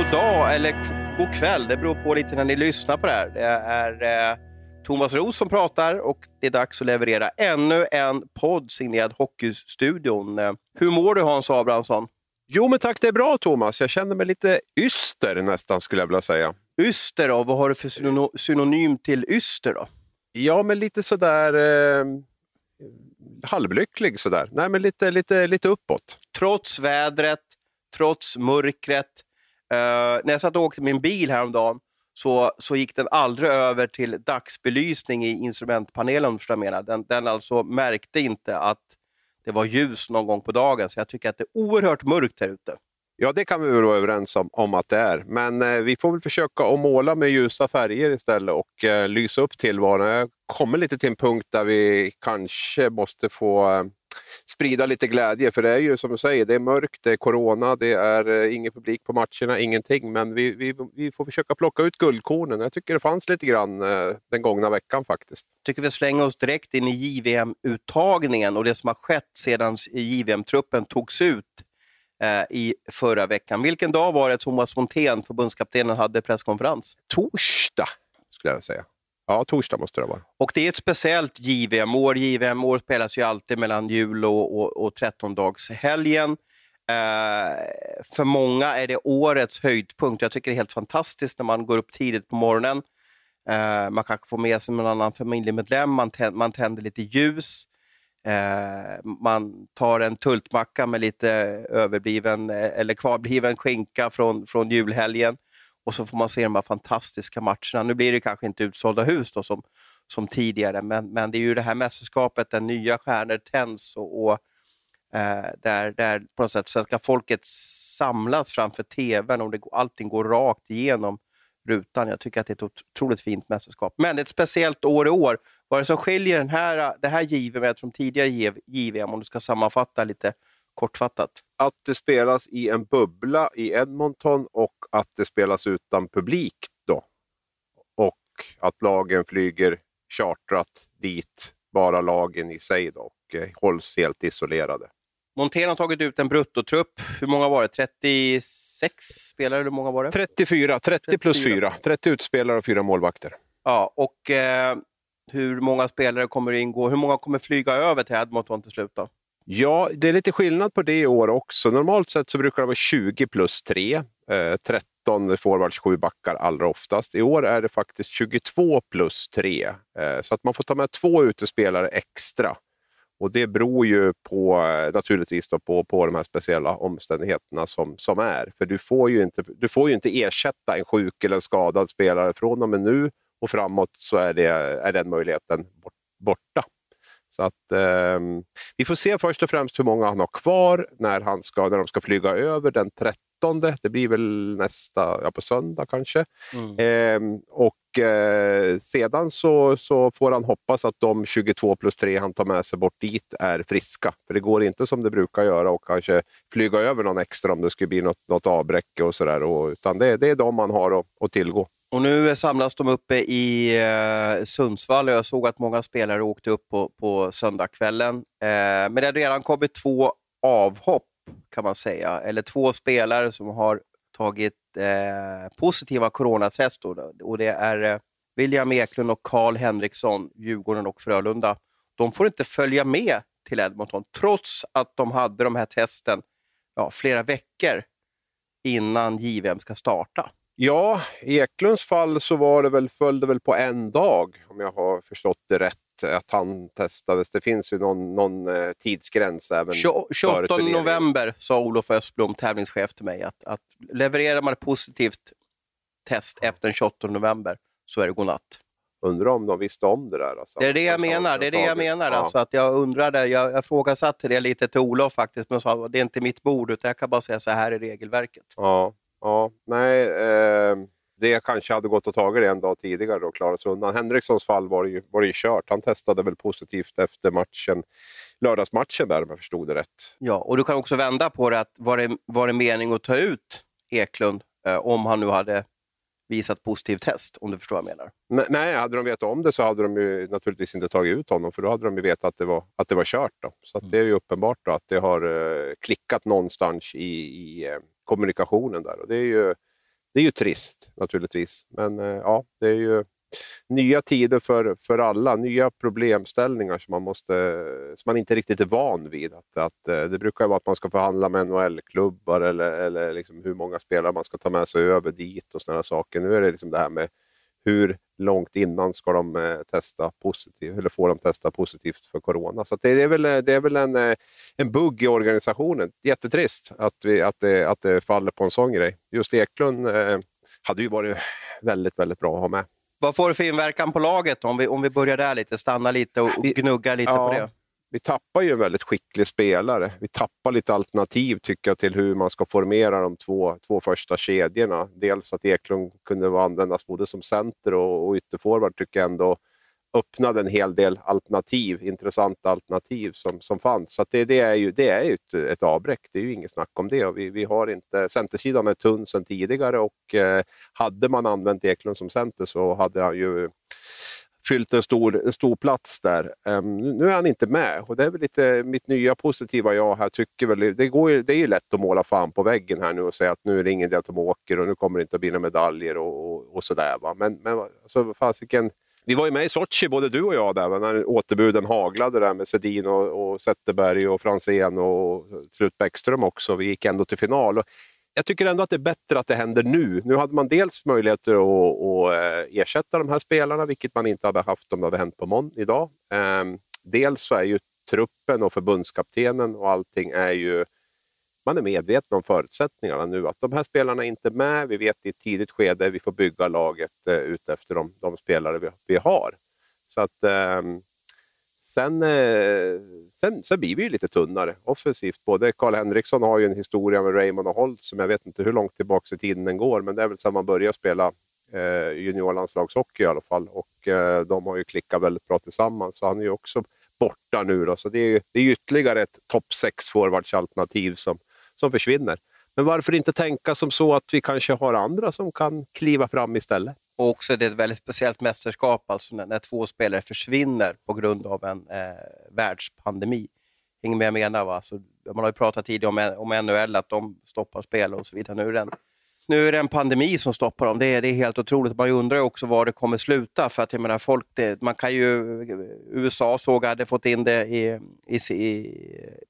god dag eller god kväll. Det beror på lite när ni lyssnar på det här. Det är eh, Thomas Roos som pratar och det är dags att leverera ännu en podd signerad Hockeystudion. Eh, hur mår du Hans Abrahamsson? Jo, men tack, det är bra Thomas. Jag känner mig lite yster nästan, skulle jag vilja säga. Yster då? Vad har du för syno- synonym till yster då? Ja, men lite sådär eh, halvlycklig sådär. Nej, men lite, lite, lite uppåt. Trots vädret, trots mörkret. Eh, när jag satt och åkte min bil häromdagen så, så gick den aldrig över till dagsbelysning i instrumentpanelen. förstår jag menar. Den, den alltså märkte inte att det var ljus någon gång på dagen. Så jag tycker att det är oerhört mörkt här ute. Ja, det kan vi väl vara överens om, om att det är. Men eh, vi får väl försöka att måla med ljusa färger istället och eh, lysa upp tillvaron. Jag kommer lite till en punkt där vi kanske måste få eh, sprida lite glädje. För det är ju som du säger, det är mörkt, det är corona, det är eh, ingen publik på matcherna, ingenting. Men vi, vi, vi får försöka plocka ut guldkornen. Jag tycker det fanns lite grann eh, den gångna veckan faktiskt. tycker vi slänger oss direkt in i JVM-uttagningen och det som har skett sedan JVM-truppen togs ut eh, i förra veckan. Vilken dag var det Thomas Montén, förbundskaptenen, hade presskonferens? Torsdag, skulle jag säga. Ja, torsdag måste det vara. Och det är ett speciellt JVM-år. JVM-år spelas ju alltid mellan jul och, och, och 13-dagshelgen. Eh, för många är det årets höjdpunkt. Jag tycker det är helt fantastiskt när man går upp tidigt på morgonen. Eh, man kanske får med sig någon annan familjemedlem, man, tänd, man tänder lite ljus. Eh, man tar en tultmacka med lite överbliven eh, eller kvarbliven skinka från, från julhelgen och så får man se de här fantastiska matcherna. Nu blir det kanske inte utsålda hus då, som, som tidigare, men, men det är ju det här mästerskapet där nya stjärnor tänds och, och eh, där, där på något sätt svenska folket samlas framför tvn och det, allting går rakt igenom rutan. Jag tycker att det är ett otroligt fint mästerskap. Men det är ett speciellt år i år. Vad är det som skiljer den här, det här JVM från tidigare JVM, om du ska sammanfatta lite kortfattat? att det spelas i en bubbla i Edmonton och att det spelas utan publik då. Och att lagen flyger chartrat dit, bara lagen i sig då, och eh, hålls helt isolerade. Montén har tagit ut en bruttotrupp. Hur många var det? 36 spelare? Hur många var det? 34, 30 plus 34. 4. 30 utspelare och 4 målvakter. Ja, och eh, hur många spelare kommer ingå? Hur många kommer flyga över till Edmonton till slut? Då? Ja, det är lite skillnad på det i år också. Normalt sett så brukar det vara 20 plus 3. Eh, 13 forwards, 7 backar allra oftast. I år är det faktiskt 22 plus 3. Eh, så att man får ta med två utespelare extra. Och det beror ju på, eh, naturligtvis då på, på de här speciella omständigheterna som, som är. För du får, ju inte, du får ju inte ersätta en sjuk eller en skadad spelare. Från och med nu och framåt så är, det, är den möjligheten bort, borta. Så att, ehm, vi får se först och främst hur många han har kvar när, han ska, när de ska flyga över den 13. Det blir väl nästa, ja, på söndag kanske. Ehm, och eh, sedan så, så får han hoppas att de 22 plus 3 han tar med sig bort dit är friska. För det går inte som det brukar göra och kanske flyga över någon extra om det skulle bli något, något avbräck och sådär. Utan det, det är de man har att, att tillgå. Och nu samlas de uppe i eh, Sundsvall och jag såg att många spelare åkte upp på, på söndagskvällen. Eh, men det har redan kommit två avhopp kan man säga, eller två spelare som har tagit eh, positiva coronatest. då. Och det är eh, William Eklund och Karl Henriksson, Djurgården och Frölunda. De får inte följa med till Edmonton trots att de hade de här testen ja, flera veckor innan JVM ska starta. Ja, i Eklunds fall så var det väl, föll det väl på en dag, om jag har förstått det rätt, att han testades. Det finns ju någon, någon eh, tidsgräns även Tjo- före 28 turneringen. november sa Olof Östblom, tävlingschef till mig, att, att levererar man ett positivt test efter den 28 november så är det godnatt. Undrar om de visste om det där. Alltså. Det är det jag menar. Det är det jag menar. Ja. Alltså att jag undrade, jag, jag frågasatte det lite till Olof faktiskt, men sa att det är inte mitt bord, utan jag kan bara säga så här är regelverket. Ja, ja. nej. Eh, det kanske hade gått att ta det en dag tidigare och klarat sig undan. Henrikssons fall var det, ju, var det ju kört. Han testade väl positivt efter matchen, lördagsmatchen där om jag förstod det rätt. Ja, och du kan också vända på det, att var det, var det mening att ta ut Eklund eh, om han nu hade visat positivt test, om du förstår vad jag menar? Nej, Nej, hade de vetat om det så hade de ju naturligtvis inte tagit ut honom för då hade de ju vetat att det var, att det var kört. Då. Så att det är ju uppenbart att det har eh, klickat någonstans i, i eh, kommunikationen där. Och det är ju det är ju trist naturligtvis, men eh, ja, det är ju nya tider för, för alla, nya problemställningar som man, måste, som man inte riktigt är van vid. Att, att, eh, det brukar vara att man ska förhandla med NHL-klubbar eller, eller liksom hur många spelare man ska ta med sig över dit och sådana saker. Nu är det liksom det här med hur långt innan ska de eh, testa positivt, eller få dem testa positivt för corona. Så det är väl, det är väl en, eh, en bugg i organisationen. Jättetrist att, vi, att, det, att det faller på en sån grej. Just Eklund eh, hade ju varit väldigt, väldigt bra att ha med. Vad får det för inverkan på laget om vi, om vi börjar där lite, stannar lite och gnuggar lite ja, på det? Vi tappar ju en väldigt skicklig spelare. Vi tappar lite alternativ tycker jag till hur man ska formera de två, två första kedjorna. Dels att Eklund kunde användas både som center och, och ytterforward tycker jag ändå öppnade en hel del alternativ, intressanta alternativ som, som fanns. Så det, det, är ju, det är ju ett, ett avbräck, det är ju inget snack om det. Och vi, vi har inte, centersidan är tunn sedan tidigare och eh, hade man använt Eklund som center så hade han ju fyllt en stor, en stor plats där. Um, nu är han inte med och det är väl lite mitt nya positiva jag här. tycker väl, det, går ju, det är ju lätt att måla fan på väggen här nu och säga att nu är det ingen idé att de åker och nu kommer det inte att bli några medaljer och, och, och sådär. Va? Men, men alltså, fasiken, vi var ju med i Sochi, både du och jag, där, när återbuden haglade där med Sedin och, och Zetterberg och Franzén och slut Bäckström också. Vi gick ändå till final. Och jag tycker ändå att det är bättre att det händer nu. Nu hade man dels möjligheter att, att eh, ersätta de här spelarna, vilket man inte hade haft om det hade hänt på mån idag. Ehm, dels så är ju truppen och förbundskaptenen och allting är ju man är medveten om förutsättningarna nu. Att de här spelarna är inte med. Vi vet i ett tidigt skede vi får bygga laget eh, de, de spelare vi, vi, har. Så att eh, sen, eh, sen, sen blir vi ju lite tunnare offensivt. Både Karl Henriksson har ju en historia med Raymond och Holt som jag vet inte hur långt tillbaka i tiden den går, men det är väl sedan man började spela eh, juniorlandslagshockey i alla fall. Och eh, de har ju klickat väldigt bra tillsammans, så han är ju också borta nu. Då. Så det är, det är ytterligare ett topp 6 forwardsalternativ som, som försvinner. Men varför inte tänka som så att vi kanske har andra som kan kliva fram istället? Och också det är ett väldigt speciellt mästerskap, alltså när, när två spelare försvinner på grund av en eh, världspandemi. Hänger med jag menar? Va? Alltså, så, man har ju pratat tidigare om, om NHL, att de stoppar spel och så vidare. Nu är det en nu är det en pandemi som stoppar dem. Det är, det är helt otroligt. Man undrar också var det kommer sluta. För att jag menar, folk, det, man kan ju, USA såg hade fått in det i, i, i,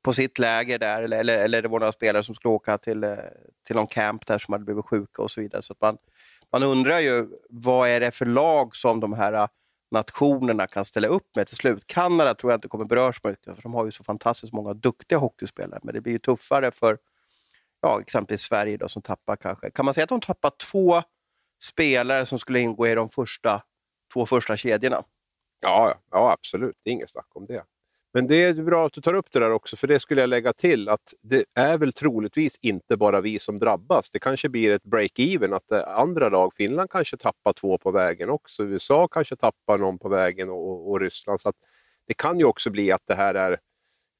på sitt läger där, eller, eller, eller det var några spelare som skulle åka till, eh, till någon camp där som hade blivit sjuka och så vidare. Så man, man undrar ju vad är det för lag som de här äh, nationerna kan ställa upp med till slut. Kanada tror jag inte kommer beröras mycket, för de har ju så fantastiskt många duktiga hockeyspelare. Men det blir ju tuffare för ja, exempelvis Sverige då, som tappar kanske... Kan man säga att de tappar två spelare som skulle ingå i de första, två första kedjorna? Ja, ja absolut. Det är inget snack om det. Men det är bra att du tar upp det där också, för det skulle jag lägga till att det är väl troligtvis inte bara vi som drabbas. Det kanske blir ett break-even, att eh, andra lag, Finland kanske tappar två på vägen också. USA kanske tappar någon på vägen och, och Ryssland. Så det kan ju också bli att det här är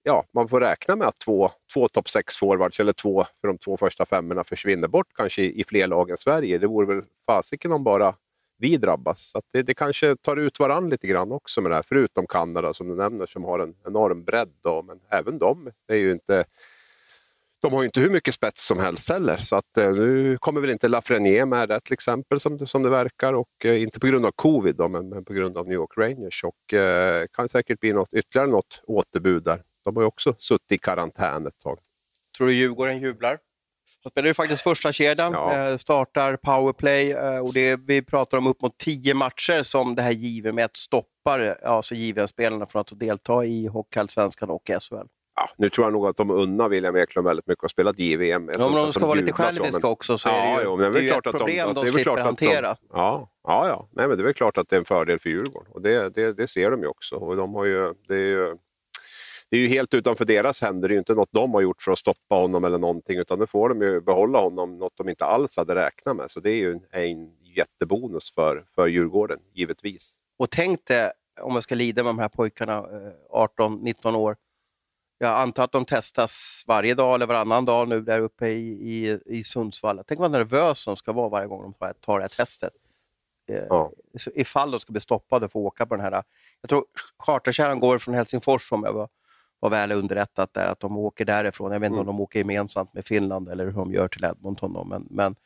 ja, man får räkna med att två, två topp 6-forwards eller två för de två första femmorna försvinner bort kanske i fler lag än Sverige. Det vore väl fasiken om bara vi drabbas. Så det, det, kanske tar ut varandra lite grann också med det här, förutom Kanada som du nämner som har en enorm bredd. Då, men även de är ju inte de har ju inte hur mycket spets som helst heller. Så att, eh, nu kommer väl inte Lafreniere med där till exempel som, som det verkar. Och, eh, inte på grund av covid då, men, men, på grund av New York Rangers. Och eh, kan säkert bli något, ytterligare något återbud där. De har ju också suttit i karantän ett tag. Tror du Djurgården jublar? De spelar ju faktiskt första kedjan, ja. Eh, startar powerplay eh, och det, vi pratar om upp mot tio matcher som det här JVM stoppar alltså JVM-spelarna från att delta i Hockeyallsvenskan och SHL. Ja, nu tror jag nog att de unnar William Eklund väldigt mycket att spela JVM. Ja, men om de ska vara lite själviska också så är det ju, jo, det är det är klart ett problem de, slipper hantera. De, ja, ja, ja. Nej, men det är väl klart att det är en fördel för Djurgården och det, det, det ser de ju också. Och de har ju, det är ju det är ju helt utanför deras händer. Det är ju inte något de har gjort för att stoppa honom eller någonting, utan nu får de ju behålla honom, något de inte alls hade räknat med. Så det är ju en, en jättebonus för, för Djurgården, givetvis. Och tänk dig, om jag ska lida med de här pojkarna, 18-19 eh, år. Jag antar att de testas varje dag eller varannan dag nu där uppe i, i, i Sundsvall. Tänk vad nervös de ska vara varje gång de tar det här testet. Eh, ja. Ifall de ska bli stoppade för att åka på den här... Jag tror charterkärran går från Helsingfors om jag var var väl underrättat där, att de åker därifrån. Jag vet inte mm. om de åker gemensamt med Finland eller hur de gör till Edmonton. Då, men, men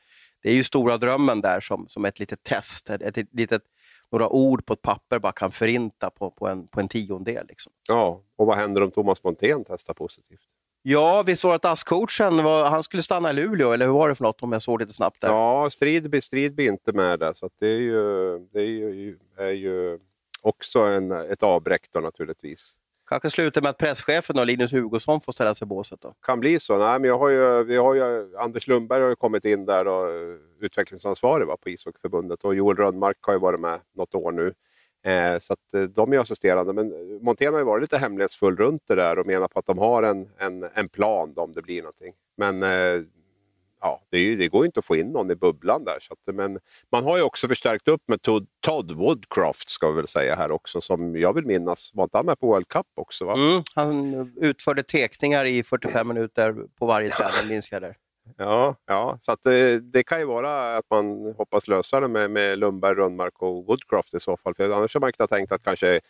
det är ju stora drömmen där som, som ett litet test. Ett, ett, litet, några ord på ett papper bara kan förinta på, på, en, på en tiondel. Liksom. Ja, och vad händer om Thomas Montén testar positivt? Ja, vi såg att ASS-coachen han skulle stanna i Luleå, eller hur var det för något om jag såg lite snabbt där? Ja, Stridby, Stridby inte med där, så det är ju, det är ju, är ju också en, ett avbräck då naturligtvis. Kanske slutar med att presschefen och Linus Hugosson får ställa sig i båset då? Kan bli så. Nej, men jag har ju, vi har ju, Anders Lundberg har ju kommit in där och eh, utvecklingsansvarig va, på ishockeyförbundet och Joel Rönnmark har ju varit med något år nu. Eh, så att, eh, de är assisterande. Men eh, Montén har ju varit lite hemlighetsfull runt det där och menar på att de har en, en, en plan om det blir någonting. Men eh, ja, det, ju, det, går inte att få in någon i bubblan där. Så att, men man har ju också förstärkt upp med Todd, Todd Woodcroft, ska vi väl säga här också, som jag vill minnas, var inte han med på World Cup också? Va? Mm, han utförde tekningar i 45 minuter på varje träning, minns jag där. Ja, ja, så att det, det, kan ju vara att man hoppas lösa det med, med Lundberg, Rönnmark och Woodcroft i så fall. För annars har man kunnat tänkt att kanske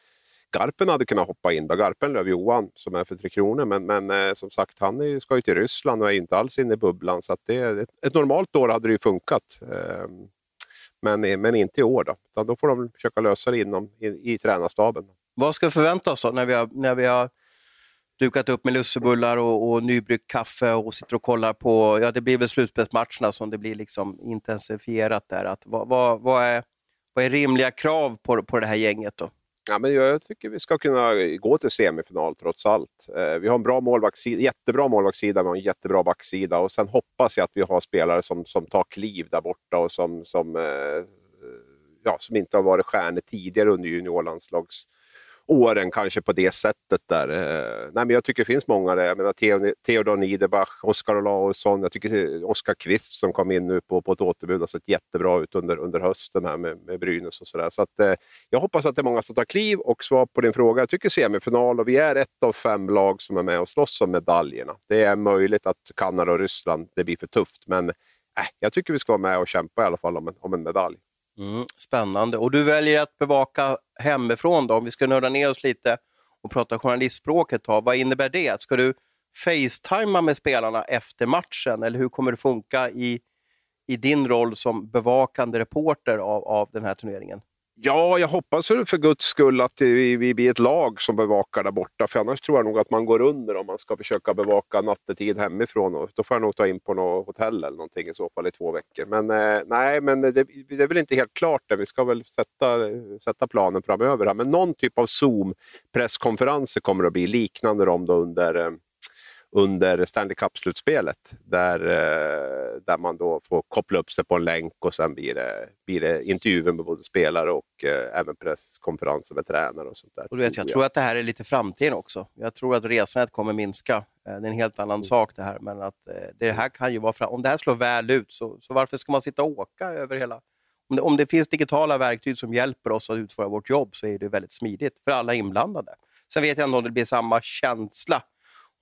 Garpen hade kunnat hoppa in. Då. Garpen Löv-Johan som är för Tre Kronor. Men, men eh, som sagt, han är, ska ju till Ryssland och är inte alls inne i bubblan. Så det, ett, ett normalt år hade det ju funkat. Eh, men, men inte i år. Då, Utan då får de försöka lösa det inom, i, i tränarstaben. Vad ska vi förvänta oss då när vi har, när vi har dukat upp med lussebullar och, och nybryggt kaffe och sitter och kollar på, ja det blir väl slutspelsmatcherna som det blir liksom intensifierat där. Att, vad, vad, vad, är, vad är rimliga krav på, på det här gänget då? Ja, men jag tycker vi ska kunna gå till semifinal trots allt. Eh, vi har en bra målvaktssida, jättebra målvaktssida, vi har en jättebra backsida och sen hoppas jag att vi har spelare som, som tar kliv där borta och som, som, eh, ja, som inte har varit stjärnor tidigare under juniorlandslags åren kanske på det sättet där. Eh, nej, men jag tycker det finns många där. Jag menar Theodor Niederbach, Oskar Olausson, jag tycker Oskar Kvist som kom in nu på, på ett återbud har sett jättebra ut under, under hösten här med, med Brynäs och sådär. Så att, eh, jag hoppas att det är många som tar kliv och svar på din fråga. Jag tycker semifinal och vi är ett av fem lag som är med och slåss om medaljerna. Det är möjligt att Kanada och Ryssland, det blir för tufft, men eh, jag tycker vi ska vara med och kämpa i alla fall om en, om en medalj. Mm, spännande. Och du väljer att bevaka hemifrån då, om vi ska nörda ner oss lite och prata journalistspråk ett tag. Vad innebär det? Ska du facetima med spelarna efter matchen eller hur kommer det funka i, i din roll som bevakande reporter av, av den här turneringen? Ja, jag hoppas för guds skull att vi, blir ett lag som bevakar där borta. För annars tror jag nog att man går under om man ska försöka bevaka nattetid hemifrån. Och då får jag nog ta in på något hotell eller någonting i så fall i två veckor. Men eh, nej, men det, det, är väl inte helt klart det. Vi ska väl sätta, sätta planen framöver. Här. Men någon typ av Zoom-presskonferenser kommer det att bli liknande dem då under eh, under Stanley Cup-slutspelet där, eh, där man då får koppla upp sig på en länk och sen blir det, blir det intervjuer med både spelare och eh, även presskonferenser med tränare och sånt där. Och du vet, jag tror att det här är lite framtiden också. Jag tror att resandet kommer minska. Eh, det är en helt annan mm. sak det här, men att det här kan ju vara fram om det här slår väl ut så, så varför ska man sitta och åka över hela om det, om det finns digitala verktyg som hjälper oss att utföra vårt jobb så är det väldigt smidigt för alla inblandade. Sen vet jag inte om det blir samma känsla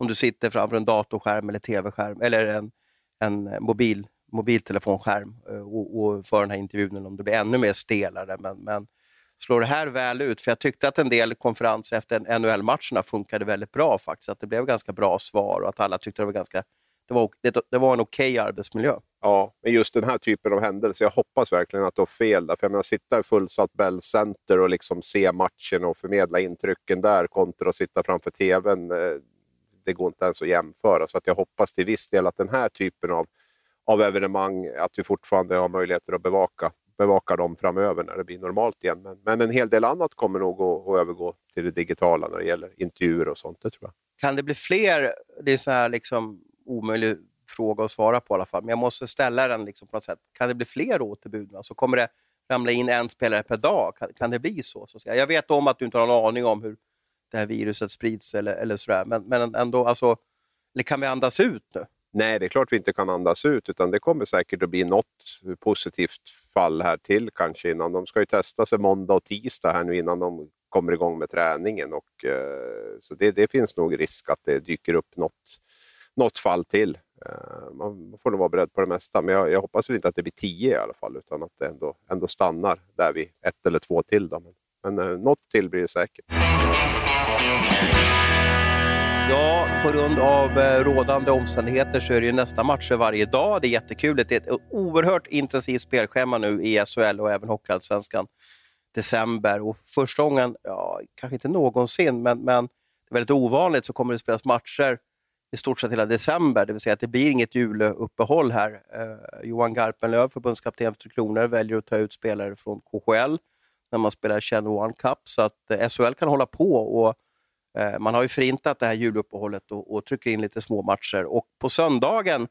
om du sitter framför en datorskärm eller tv-skärm eller en, en mobil, mobiltelefonskärm eh, och, och för den här intervjun, eller om det blir ännu mer stelare. Men, men slår det här väl ut? För jag tyckte att en del konferenser efter NHL-matcherna funkade väldigt bra faktiskt. Att det blev ganska bra svar och att alla tyckte det var ganska det var, det, det var en okej okay arbetsmiljö. Ja, men just den här typen av händelser, jag hoppas verkligen att du har fel. Där, för jag menar, sitta i fullsatt Bell Center och liksom se matchen och förmedla intrycken där kontra att sitta framför tvn. Eh, det går inte ens att jämföra. Så att jag hoppas till viss del att den här typen av, av evenemang, att vi fortfarande har möjligheter att bevaka, bevaka dem framöver när det blir normalt igen. Men, men en hel del annat kommer nog att, att, övergå till det digitala när det gäller intervjuer och sånt. Det tror jag. Kan det bli fler? Det är så här liksom omöjlig fråga att svara på i alla fall, men jag måste ställa den liksom på något sätt. Kan det bli fler återbud? Alltså kommer det ramla in en spelare per dag? Kan, kan det bli så? så jag vet om att du inte har någon aning om hur det här viruset sprids eller, eller sådär. Men, men ändå, alltså, eller kan vi andas ut nu? Nej, det är klart vi inte kan andas ut, utan det kommer säkert att bli något positivt fall här till kanske innan. De ska ju testa sig måndag och tisdag här nu innan de kommer igång med träningen. Och, eh, så det, det, finns nog risk att det dyker upp något, något fall till. Eh, man får nog vara beredd på det mesta, men jag, jag, hoppas väl inte att det blir tio i alla fall, utan att det ändå, ändå stannar där vid ett eller två till. Då. Men, men eh, något till blir det säkert. Ja, på grund av eh, rådande omständigheter så är det ju nästa matcher varje dag. Det är jättekul. Det är ett oerhört intensivt spelschema nu i SHL och även Hockeyallsvenskan. December och första gången, ja, kanske inte någonsin, men, men det är väldigt ovanligt så kommer det spelas matcher i stort sett hela december, det vill säga att det blir inget juluppehåll här. Eh, Johan Garpenlöv, förbundskapten för Tre Kronor, väljer att ta ut spelare från KHL när man spelar Channel One Cup, så att eh, SHL kan hålla på och Eh, man har ju förintat det här juluppehållet och, och trycker in lite små matcher. Och på söndagen,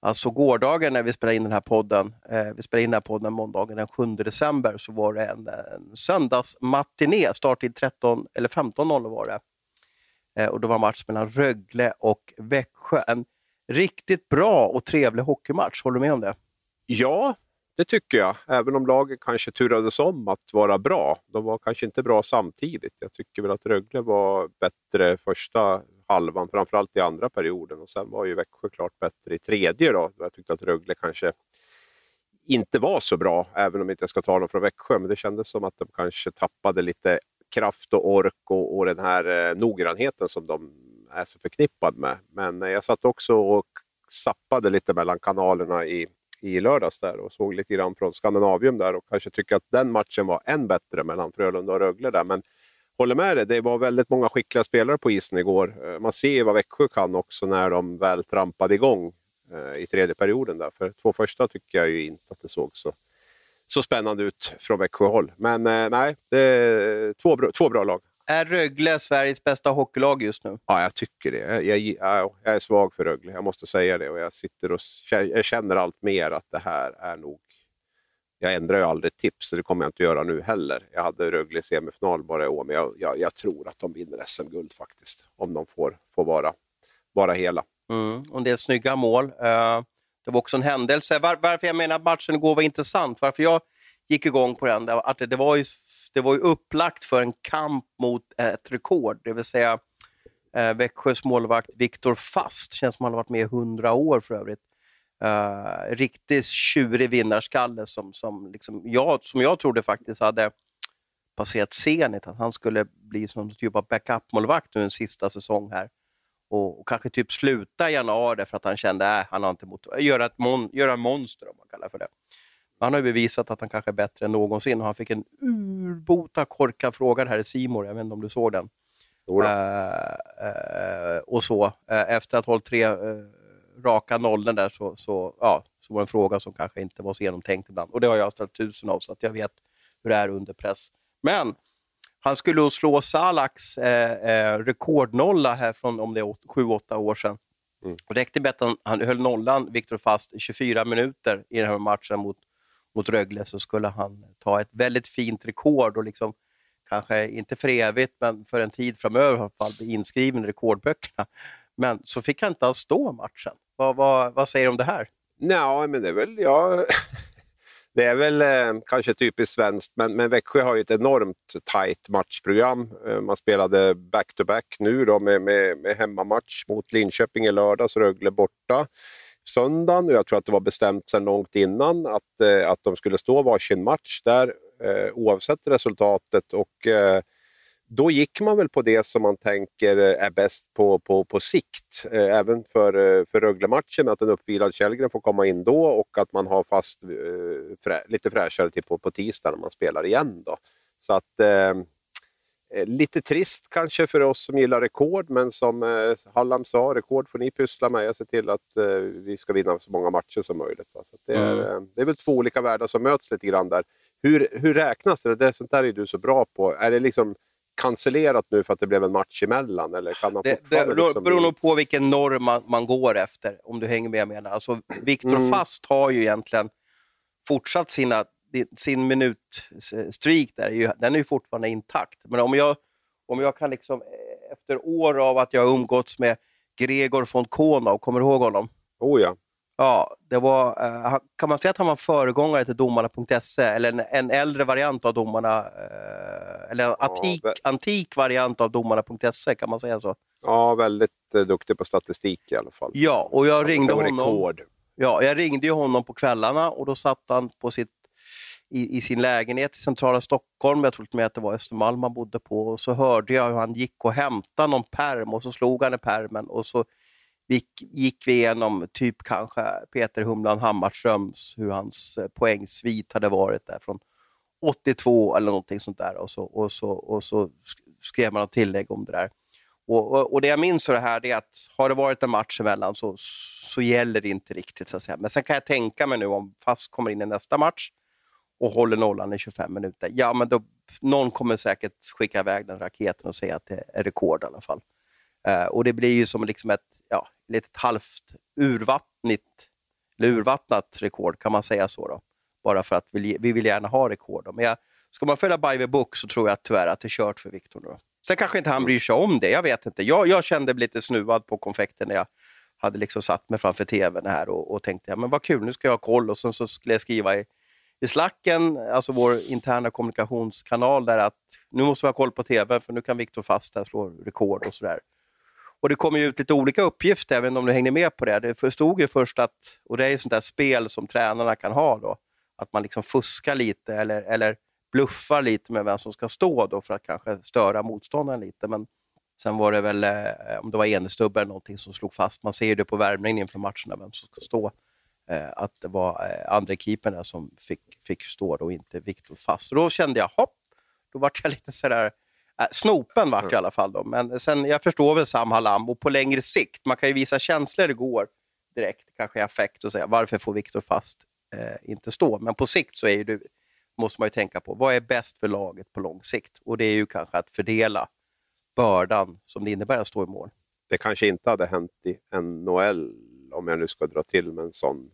alltså gårdagen när vi spelade in den här podden, eh, vi spelade in den här podden måndagen den 7 december, så var det en, en söndagsmatiné, starttid 13 eller 15.00 var det. Eh, och det var match mellan Rögle och Växjö. En riktigt bra och trevlig hockeymatch, håller du med om det? Ja, det tycker jag. Även om laget kanske turades om att vara bra. De var kanske inte bra samtidigt. Jag tycker väl att Rögle var bättre första halvan, framförallt i andra perioden. Och Sen var ju Växjö klart bättre i tredje. Då. Jag tyckte att Rögle kanske inte var så bra, även om jag inte ska ta dem från Växjö. Men det kändes som att de kanske tappade lite kraft och ork och, och den här eh, noggrannheten som de är så förknippade med. Men eh, jag satt också och sappade lite mellan kanalerna i, i lördags där och såg lite grann från Skandinavium där och kanske tycker att den matchen var än bättre mellan Frölunda och Rögle där. Men håller med dig, det var väldigt många skickliga spelare på isen igår. Eh, man ser vad Växjö kan också när de väl trampade igång eh, i tredje perioden. Där. För två första tycker jag ju inte att det såg så så spännande ut från Växjöhåll. Men eh, nej, det är två, två bra lag. Är Rögle Sveriges bästa hockeylag just nu? Ja, jag tycker det. Jag, jag, jag, är svag för Rögle, jag måste säga det. Och jag, sitter och, jag känner allt mer att det här är nog... Jag ändrar ju aldrig tips, så det kommer jag inte göra nu heller. Jag hade Rögle i semifinal bara i år, men jag, jag, jag tror att de vinner SM-guld faktiskt. Om de får, får vara, vara hela. Mm, och det är snygga mål. Uh... Det var också en händelse. Var, varför jag menar att matchen igår var intressant, varför jag gick igång på den, att det, det, var ju, det var ju upplagt för en kamp mot ett rekord, det vill säga eh, Växjös målvakt Viktor Fast, känns som han har varit med i hundra år för övrigt. Eh, riktigt tjurig vinnarskalle som, som, liksom jag, som jag trodde faktiskt hade passerat Zenit, att han skulle bli som typ av backup-målvakt nu en sista säsong här och, och, kanske typ sluta i januari för att han kände att han har inte mot göra, ett mon göra monster, om man kallar för det. Han har ju bevisat att han kanske är bättre än någonsin och han fick en urbota korkad fråga här i Simor. Jag vet inte om du såg den? Uh, uh, och så. Uh, efter att ha hållit tre raka nollor där så, så, ja, så var det en fråga som kanske inte var så genomtänkt ibland. Och det har jag ställt tusen av, så att jag vet hur det är under press. Men han skulle slå Salaks rekordnolla här från om det är 7-8 år sedan. Mm. Det räckte med att han, han höll nollan, Viktor fast, i 24 minuter i den här matchen mot, mot Rögle så skulle han ta ett väldigt fint rekord och liksom, kanske inte för evigt, men för en tid framöver i alla fall bli inskriven i rekordböckerna. Men så fick han inte alls stå matchen. Vad, vad, vad säger du om det här? Nej, men det är väl... Ja. Det är väl eh, kanske typiskt svenskt, men, men Växjö har ju ett enormt tajt matchprogram. Eh, man spelade back-to-back -back nu då med, med, med hemmamatch mot Linköping i lördags, Rögle borta söndagen. och Jag tror att det var bestämt sedan långt innan att, eh, att de skulle stå varsin match där eh, oavsett resultatet. Och, eh, då gick man väl på det som man tänker eh, är bäst på, på, på sikt. Eh, även för, eh, för Rögle-matchen, att en uppvilad Källgren får komma in då och att man har fast eh, frä, lite fräschare till på, på tisdag när man spelar igen. Då. Så att eh, Lite trist kanske för oss som gillar rekord, men som eh, Hallam sa, rekord får ni pyssla med. Jag ser till att eh, vi ska vinna så många matcher som möjligt. Va? Så det, är, mm. det är väl två olika världar som möts lite grann där. Hur, hur räknas det? det? Sånt där är du så bra på. Är det liksom cancellerat nu för att det blev en match emellan? Eller kan man det det liksom... beror nog på vilken norm man, man, går efter, om du hänger med jag menar. Alltså, Viktor mm. Fast har ju egentligen fortsatt sina, sin minutstreak, där, den är ju fortfarande intakt. Men om jag, om jag kan, liksom, efter år av att jag har umgåtts med Gregor von Konau, kommer du ihåg honom? Oh ja. Ja, det var, uh, kan man säga att han var föregångare till domarna.se, eller en, en, äldre variant av domarna, uh, eller en antik, ja, antik variant av domarna.se, kan man säga så? Ja, väldigt duktig på statistik i alla fall. Ja, och jag ringde honom. Rekord. Ja, jag ringde ju honom på kvällarna och då satt han på sitt i, i, sin lägenhet i centrala Stockholm. Jag tror med att det var Östermalm han bodde på. Och så hörde jag hur han gick och hämtade någon perm och så slog han i permen och så gick, gick vi igenom typ kanske Peter Humlan Hammarströms, hur hans eh, poängsvit hade varit där från 82 eller någonting sånt där. Och så, och så, och så skrev man ett tillägg om det där. Och, och, och, Det jag minns av det här är att har det varit en match emellan så, så gäller det inte riktigt. Så att säga. Men sen kan jag tänka mig nu om FAS kommer in i nästa match och håller nollan i 25 minuter. Ja, men då, någon kommer säkert skicka iväg den raketen och säga att det är rekord i alla fall. Uh, och det blir ju som liksom ett ja, litet halvt urvattnigt, eller urvattnat rekord, kan man säga så? Då? Bara för att vi, vi vill gärna ha rekord. Då. Men jag, ska man följa by the book så tror jag tyvärr att det är kört för Viktor. Sen kanske inte han bryr sig om det, jag vet inte. Jag, jag kände mig lite snuvad på konfekten när jag hade liksom satt mig framför tvn här och, och tänkte ja, men vad kul, nu ska jag ha koll. Och sen så skulle jag skriva i, i slacken, alltså vår interna kommunikationskanal, där att nu måste vi ha koll på tv för nu kan Viktor Fast här slå rekord och sådär. Och det kom ju ut lite olika uppgifter, även om du hängde med på det. Det förstod ju först att, och det är ju sånt där spel som tränarna kan ha då, att man liksom fuskar lite eller, eller bluffar lite med vem som ska stå då för att kanske störa motståndaren lite. Men sen var det väl, eh, om det var Enestubbe eller någonting som slog fast, man ser ju det på värmningen inför matcherna, vem som ska stå, att det var eh, andra keepern som fick, fick stå och inte Viktor Fast. Så då kände jag, hopp, då vart jag lite sådär, äh, snopen vart i alla fall. Då. Men sen, jag förstår väl Sam Halam och på längre sikt, man kan ju visa känslor igår direkt, kanske i affekt och säga varför får Viktor Fast eh, inte stå? Men på sikt så är det måste man ju tänka på. Vad är bäst för laget på lång sikt? Och det är ju kanske att fördela bördan som det innebär att stå i mål. Det kanske inte hade hänt i NHL, om jag nu ska dra till med en sån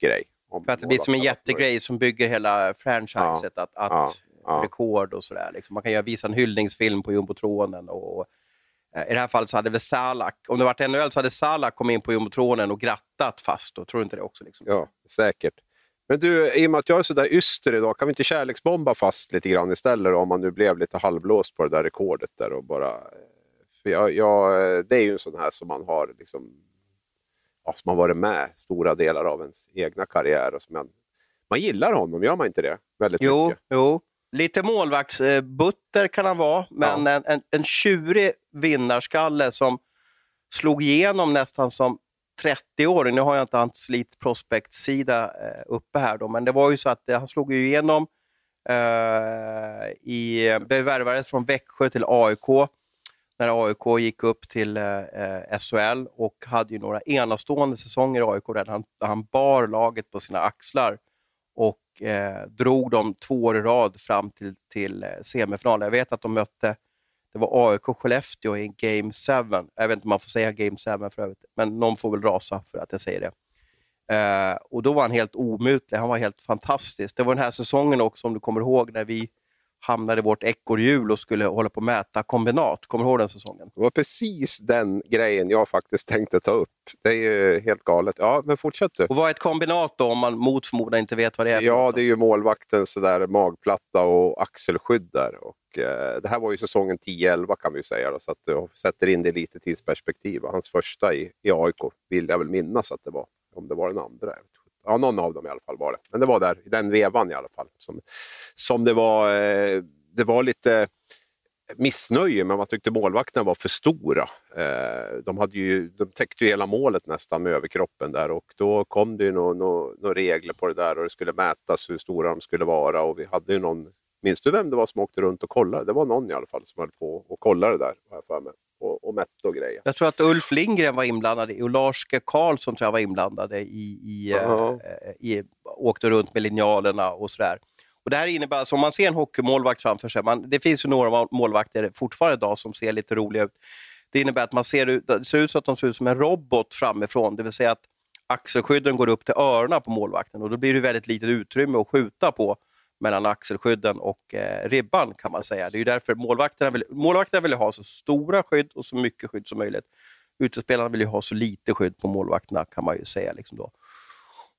grej. För att det blir som en jättegrej som bygger hela franchiset, ja, att, att ja, rekord och sådär. Liksom. Man kan ju visa en hyllningsfilm på jumbotronen. Och, och, eh, I det här fallet så hade väl Salak, om det varit NHL så hade Salak kommit in på jumbotronen och grattat fast. Då. Tror du inte det också? Liksom? Ja, säkert. Men du, i och med att jag är så där yster idag, kan vi inte kärleksbomba fast lite grann istället om man nu blev lite halvblåst på det där rekordet där och bara... För jag, jag, det är ju en sån här som man har liksom, ja, som har varit med stora delar av ens egna karriär. Och som man, man gillar honom, gör man inte det? Väldigt jo, mycket. jo. Lite målvaktsbutter kan han vara, men ja. en, en, en tjurig vinnarskalle som slog igenom nästan som 30 år. Nu har jag inte hans Elite Prospect-sida eh, uppe här, då, men det var ju så att han slog igenom eh, i, blev värvades från Växjö till AIK när AIK gick upp till eh, eh SHL och hade ju några enastående säsonger i AIK där han, han bar laget på sina axlar och eh, drog dem två år i rad fram till, till eh, semifinal. Jag vet att de mötte det var AIK-Skellefteå i Game 7. Jag vet inte om man får säga Game 7 för övrigt, men någon får väl rasa för att jag säger det. Eh, och Då var han helt omutlig. Han var helt fantastisk. Det var den här säsongen också, om du kommer ihåg, när vi hamnade i vårt ekorrhjul och skulle hålla på att mäta kombinat. Kommer du ihåg den säsongen? Det var precis den grejen jag faktiskt tänkte ta upp. Det är ju helt galet. Ja, men fortsätt du. Och vad är ett kombinat då, om man mot förmodan inte vet vad det är? Ja, det är ju målvaktens sådär magplatta och axelskydd där. Och, eh, det här var ju säsongen 10-11 kan vi ju säga, då, så att du sätter in det lite tidsperspektiv. Hans första i, i AIK vill jag väl minnas att det var, om det var den andra. Ja, någon av dem i alla fall var det. Men det var där, i den vevan i alla fall. Som, som det var, eh, det var lite missnöje med man tyckte målvakterna var för stora. Eh, de, hade ju, de täckte ju hela målet nästan med överkroppen där och då kom det ju några no, no regler på det där och det skulle mätas hur stora de skulle vara och vi hade ju någon Minns du vem det var som åkte runt och kollade? Det var någon i alla fall som höll på och kollade det där. För mig och, och mätte och grejer. Jag tror att Ulf Lindgren var inblandad och Lars G. Karlsson tror jag var inblandade i, i, uh -huh. i, åkte runt med linjalerna och sådär. Och det här innebär, alltså, om man ser en hockeymålvakt framför sig, man, det finns ju några målvakter fortfarande idag som ser lite roliga ut. Det innebär att man ser, det ser ut så att de ser ut som en robot framifrån, det vill säga att axelskydden går upp till öronen på målvakten och då blir det väldigt litet utrymme att skjuta på mellan axelskydden och eh, ribban kan man säga. Det är ju därför målvakterna vill, målvakterna vill ha så stora skydd och så mycket skydd som möjligt. Utespelarna vill ju ha så lite skydd på målvakterna kan man ju säga. Liksom då.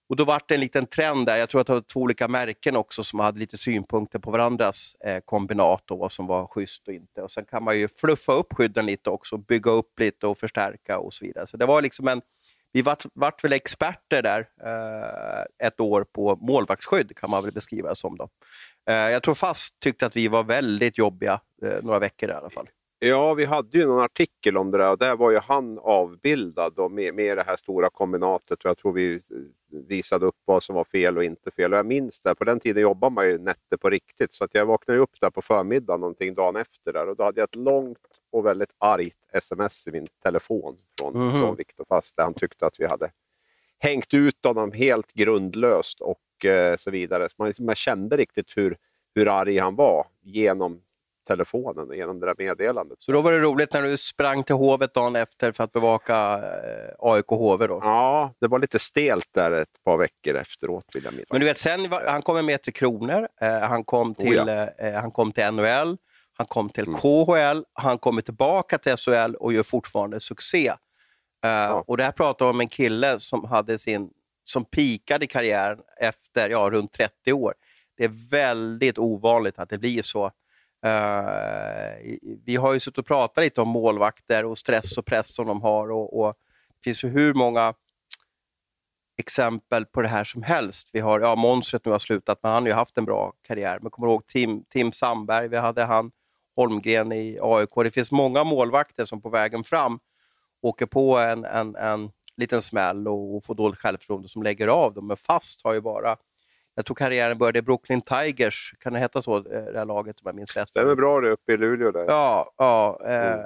Och Då var det en liten trend där. Jag tror att det var två olika märken också som hade lite synpunkter på varandras eh, kombinat och vad som var schysst och inte. Och Sen kan man ju fluffa upp skydden lite också, bygga upp lite och förstärka och så vidare. Så det var liksom en vi vart, vart väl experter där eh, ett år på målvaktsskydd, kan man väl beskriva det som. Då. Eh, jag tror Fast tyckte att vi var väldigt jobbiga eh, några veckor i alla fall. Ja, vi hade ju någon artikel om det där och där var ju han avbildad då, med, med det här stora kombinatet och jag tror vi eh, visade upp vad som var fel och inte fel. Och jag minns det, på den tiden jobbade man ju nätter på riktigt så att jag vaknade upp där på förmiddagen någonting dagen efter där och då hade jag ett långt och väldigt argt sms i min telefon från, mm från Viktor Fast där han tyckte att vi hade hängt ut honom helt grundlöst och eh, så vidare. Så man, man kände riktigt hur, hur arg han var genom telefonen och genom det där meddelandet. Så då var det roligt när du sprang till Hovet dagen efter för att bevaka eh, AIK HV? Då. Ja, det var lite stelt där ett par veckor efteråt. Vill jag Men du vet, sen han kom med till Kronor, eh, han, kom till, oh ja. eh, han kom till NHL, han kom till mm. KHL, han kommer tillbaka till SHL och gör fortfarande succé. Uh, ja. Och det här pratar om en kille som hade sin som pikade i karriären efter ja, runt 30 år. Det är väldigt ovanligt att det blir så. Uh, vi har ju suttit och pratat lite om målvakter och stress och press som de har. Och, och det finns ju hur många exempel på det här som helst. Vi har, ja, Monstret nu har slutat, men han har ju haft en bra karriär. Men kommer ihåg Tim, Tim Sandberg, vi hade han Holmgren i AIK. Det finns många målvakter som på vägen fram åker på en, en, en liten smäll och, får dåligt självförtroende som lägger av dem. Men fast har ju bara jag tror karriären började i Brooklyn Tigers, kan det heta så, eh, det här laget om jag minns rätt? Stämmer bra det uppe i Luleå. Där. Ja, ja eh, mm.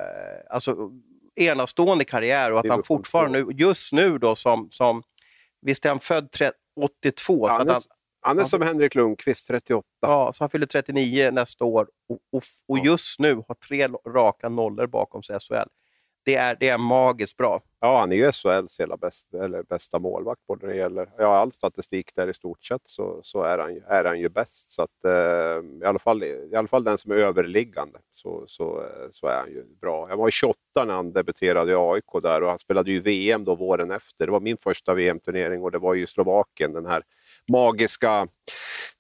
alltså enastående karriär och att han fortfarande, nu, just nu då som, som visst är han född 82? Ja, så han, är, han, han är som Henrik Lundqvist, 38. Ja, så han fyller 39 nästa år och, och, och just nu har tre raka nollor bakom sig i SHL det är, det är magiskt bra. Ja, han är ju SHLs hela bäst, eller bästa målvakt både när det gäller ja, all statistik där i stort sett så, så är, han, är han ju bäst. Så att, eh, i, alla fall, I alla fall den som är överliggande så, så, så är han ju bra. Jag var 28 när han debuterade i AIK där och han spelade ju VM då våren efter. Det var min första VM-turnering och det var ju Slovakien, den här magiska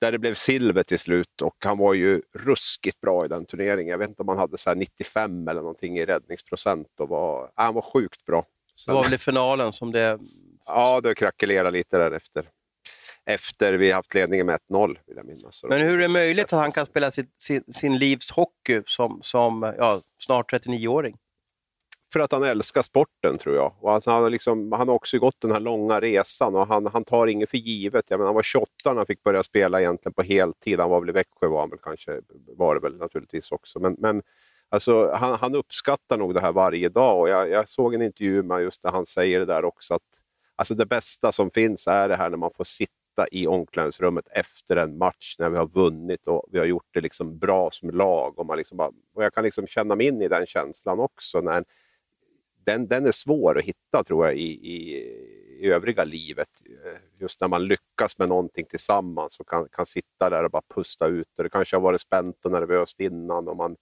där det blev silver till slut och han var ju ruskigt bra i den turneringen. Jag vet inte om han hade så 95 eller någonting i räddningsprocent. Och var, äh, han var sjukt bra. Sen, det var väl i finalen som det... Ja, det krackelerade lite därefter. Efter vi haft ledningen med 1-0, vill jag minnas. Men hur är det möjligt att han kan spela sin, sin, sin livs hockey som, som ja, snart 39-åring? För att han älskar sporten tror jag. Och alltså, han, har liksom, han har också gått den här långa resan och han, han tar inget för givet. Jag menar, han var 28 när han fick börja spela egentligen på heltid. Han var väl i Växjö var han väl kanske, var det väl naturligtvis också. Men, men alltså, han, han uppskattar nog det här varje dag och jag, jag såg en intervju med just där han säger det där också att alltså, det bästa som finns är det här när man får sitta i omklädningsrummet efter en match när vi har vunnit och vi har gjort det liksom bra som lag. Och, man liksom bara, och jag kan liksom känna mig in i den känslan också. när den, den är svår att hitta tror jag i, i, i övriga livet. Just när man lyckas med någonting tillsammans och kan, kan sitta där och bara pusta ut. Och det kanske har varit spänt och nervöst innan och man,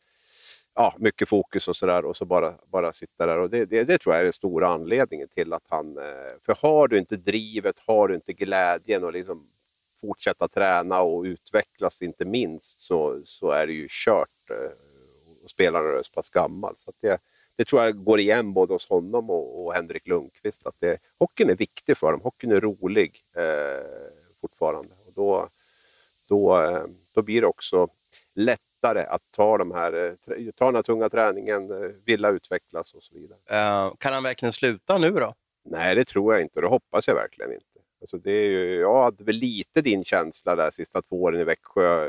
ja, mycket fokus och sådär och så bara, bara sitta där. Och det, det, det, tror jag är den stora anledningen till att han... Eh, för har du inte drivet, har du inte glädjen och liksom fortsätta träna och utvecklas inte minst så, så är det ju kört eh, och spelaren är så pass gammal. Så det, det tror jag går igen både hos honom och, och Henrik Lundqvist. Att det, hockeyn är viktig för dem. Hockeyn är rolig eh, fortfarande. Och då, då, eh, då blir det också lättare att ta, de här, eh, ta den här tunga träningen, eh, vilja utvecklas och så vidare. Uh, kan han verkligen sluta nu då? Nej, det tror jag inte och det hoppas jag verkligen inte. Alltså det är ju, jag hade väl lite din känsla där sista två åren i Växjö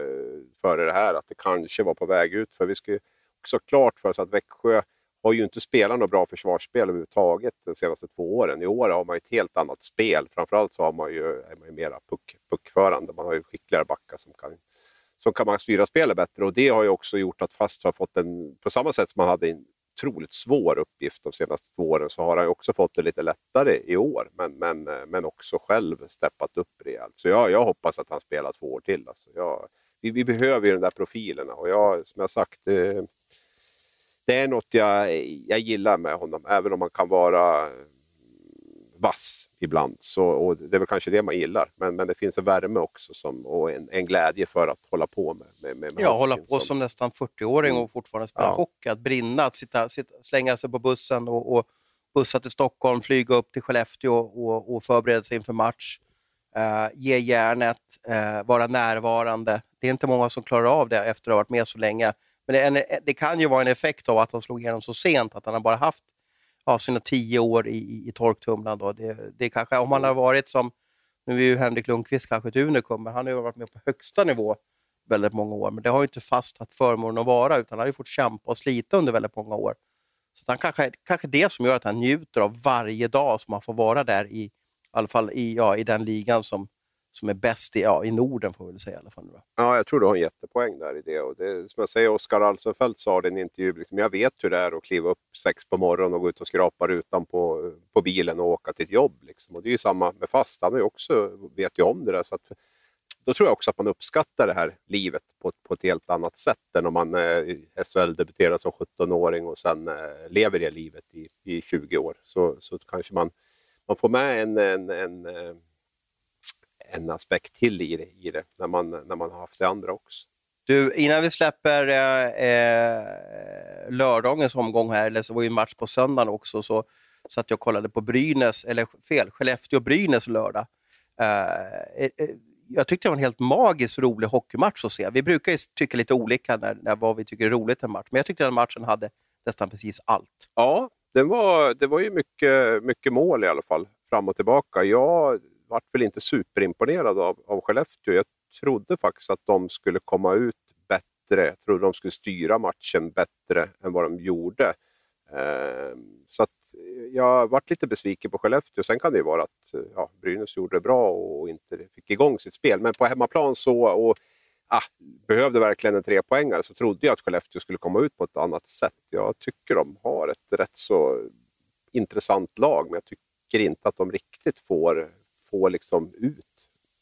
före det här, att det kanske var på väg ut. För vi ska också klart för oss att Växjö har ju inte spelat något bra försvarsspel överhuvudtaget de senaste två åren. I år har man ett helt annat spel. Framförallt så har man ju, är man ju mera puck, puckförande. Man har ju skickligare backar som kan, som kan man styra spelet bättre. Och det har ju också gjort att Fast har fått en, på samma sätt som man hade en otroligt svår uppgift de senaste två åren, så har han också fått det lite lättare i år. Men, men, men också själv steppat upp rejält. Så jag, jag hoppas att han spelar två år till. Alltså jag, vi, vi behöver ju de där profilerna och jag, som jag sagt, eh, det är något jag, jag gillar med honom, även om han kan vara vass ibland. Så, och det är väl kanske det man gillar, men, men det finns en värme också som, och en, en glädje för att hålla på med, med, med Ja, hålla på som, som nästan 40-åring och mm. fortfarande spela ja. hockey, att brinna, att sitta, sitta, slänga sig på bussen och, och, bussa till Stockholm, flyga upp till Skellefteå och, och förbereda sig inför match. Uh, ge järnet, uh, vara närvarande. Det är inte många som klarar av det efter att ha varit med så länge. Men det, en, det kan ju vara en effekt av att han slog igenom så sent, att han har bara haft ja, sina tio år i, i, Torktumlan. Då. Det, det kanske, om han har varit som, nu är ju Henrik Lundqvist kanske ett unikum, men han har ju varit med på högsta nivå väldigt många år. Men det har ju inte fastnat förmånen att vara, utan han har ju fått kämpa och slita under väldigt många år. Så han kanske, kanske det som gör att han njuter av varje dag som han får vara där i, i alla fall i, ja, i den ligan som, som är bäst i, ja, i Norden, får vi väl säga. I alla fall. Ja, jag tror du har en jättepoäng där i det. Och det som jag säger, Oskar Alsenfelt sa det i en intervju, liksom, jag vet hur det är att kliva upp sex på morgonen och gå ut och skrapa rutan på, på bilen och åka till ett jobb. Liksom. Och det är ju samma med fast, han också, vet ju om det där. Så att, då tror jag också att man uppskattar det här livet på, på ett helt annat sätt än om man eh, SHL-debuterar som 17-åring och sen eh, lever det livet i, i 20 år. Så, så kanske man, man får med en, en, en, eh, en aspekt till i det, i det när, man, när man har haft det andra också. Du, innan vi släpper eh, eh, lördagens omgång här, eller så var ju match på söndagen också, så satt jag och kollade på Brynäs, eller fel, Skellefteå-Brynäs lördag. Eh, eh jag tyckte det var en helt magiskt rolig hockeymatch att se. Vi brukar ju tycka lite olika när, när vad vi tycker är roligt en match, men jag tyckte den matchen hade nästan precis allt. Ja, det var, det var ju mycket, mycket mål i alla fall, fram och tillbaka. Jag vart väl inte superimponerad av, av Skellefteå. Jag trodde faktiskt att de skulle komma ut bättre. Jag trodde de skulle styra matchen bättre än vad de gjorde. Eh, så att eh, jag varit lite besviken på Skellefteå. Sen kan det ju vara att eh, ja, Brynäs gjorde det bra och inte fick igång sitt spel. Men på hemmaplan så, och ah, behövde verkligen en trepoängare, så trodde jag att Skellefteå skulle komma ut på ett annat sätt. Jag tycker de har ett rätt så intressant lag, men jag tycker inte att de riktigt får, får liksom ut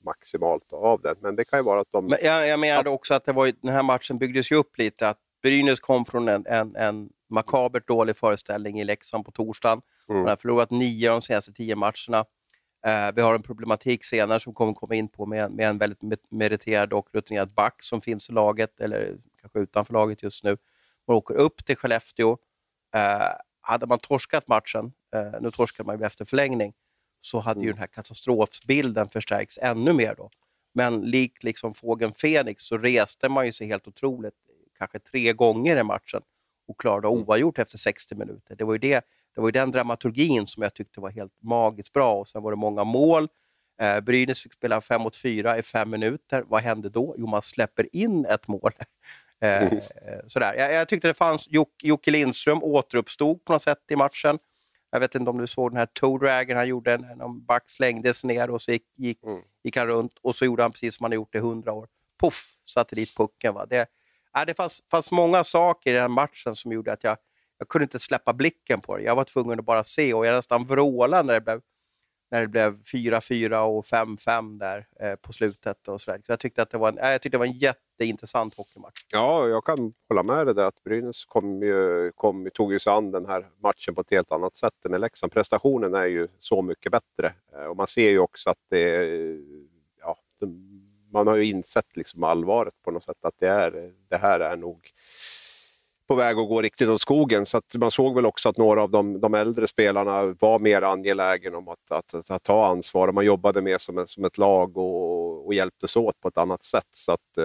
maximalt av det. Men det kan ju vara att de... Men jag, jag menade också att det var, den här matchen byggdes ju upp lite, att Brynäs kom från en, en, en makabert dålig föreställning i Leksand på torsdagen. Mm. Man har förlorat nio av de senaste tio matcherna. Eh, vi har en problematik senare som kommer komma in på med, med en väldigt meriterad och rutinerad back som finns i laget, eller kanske utanför laget just nu. Man åker upp till Skellefteå. Eh, hade man torskat matchen, eh, nu torskade man ju efter förlängning, så hade mm. ju den här katastrofbilden förstärkts ännu mer. Då. Men likt liksom fågeln Fenix så reste man ju sig helt otroligt, kanske tre gånger i matchen och klarade mm. oavgjort efter 60 minuter. Det var ju, det, det var ju den dramaturgin som jag tyckte var helt magiskt bra. Och Sen var det många mål. Eh, Brynäs fick spela 5 mot 4 i fem minuter. Vad hände då? Jo, man släpper in ett mål. eh, mm. sådär. Jag, jag, tyckte det fanns... Jocke Lindström återuppstod på något sätt i matchen. Jag vet inte om du såg den här toe dragen han gjorde. En back slängdes ner och så gick, gick, mm. gick han runt och så gjorde han precis som han gjort i hundra år. Puff, satte dit pucken. Va? Det, ja, det fanns, fanns många saker i den matchen som gjorde att jag, jag kunde inte släppa blicken på det. Jag var tvungen att bara se och jag nästan vrålade när det blev när det blev 4-4 och 5-5 där eh, på slutet. Och så, så jag, tyckte att det var en, eh, jag tyckte det var en jätteintressant hockeymatch. Ja, jag kan hålla med dig där att Brynäs kom ju, kom, tog ju sig an den här matchen på ett helt annat sätt än Leksand. Prestationen är ju så mycket bättre eh, och man ser ju också att det, ja, man har ju insett liksom allvaret på något sätt, att det, är, det här är nog på väg att gå riktigt åt skogen. Så man såg väl också att några av de, de äldre spelarna var mer angelägna om att, att, att, att, ta ansvar. Man jobbade mer som, som ett lag och, och hjälptes åt på ett annat sätt. Så att, eh,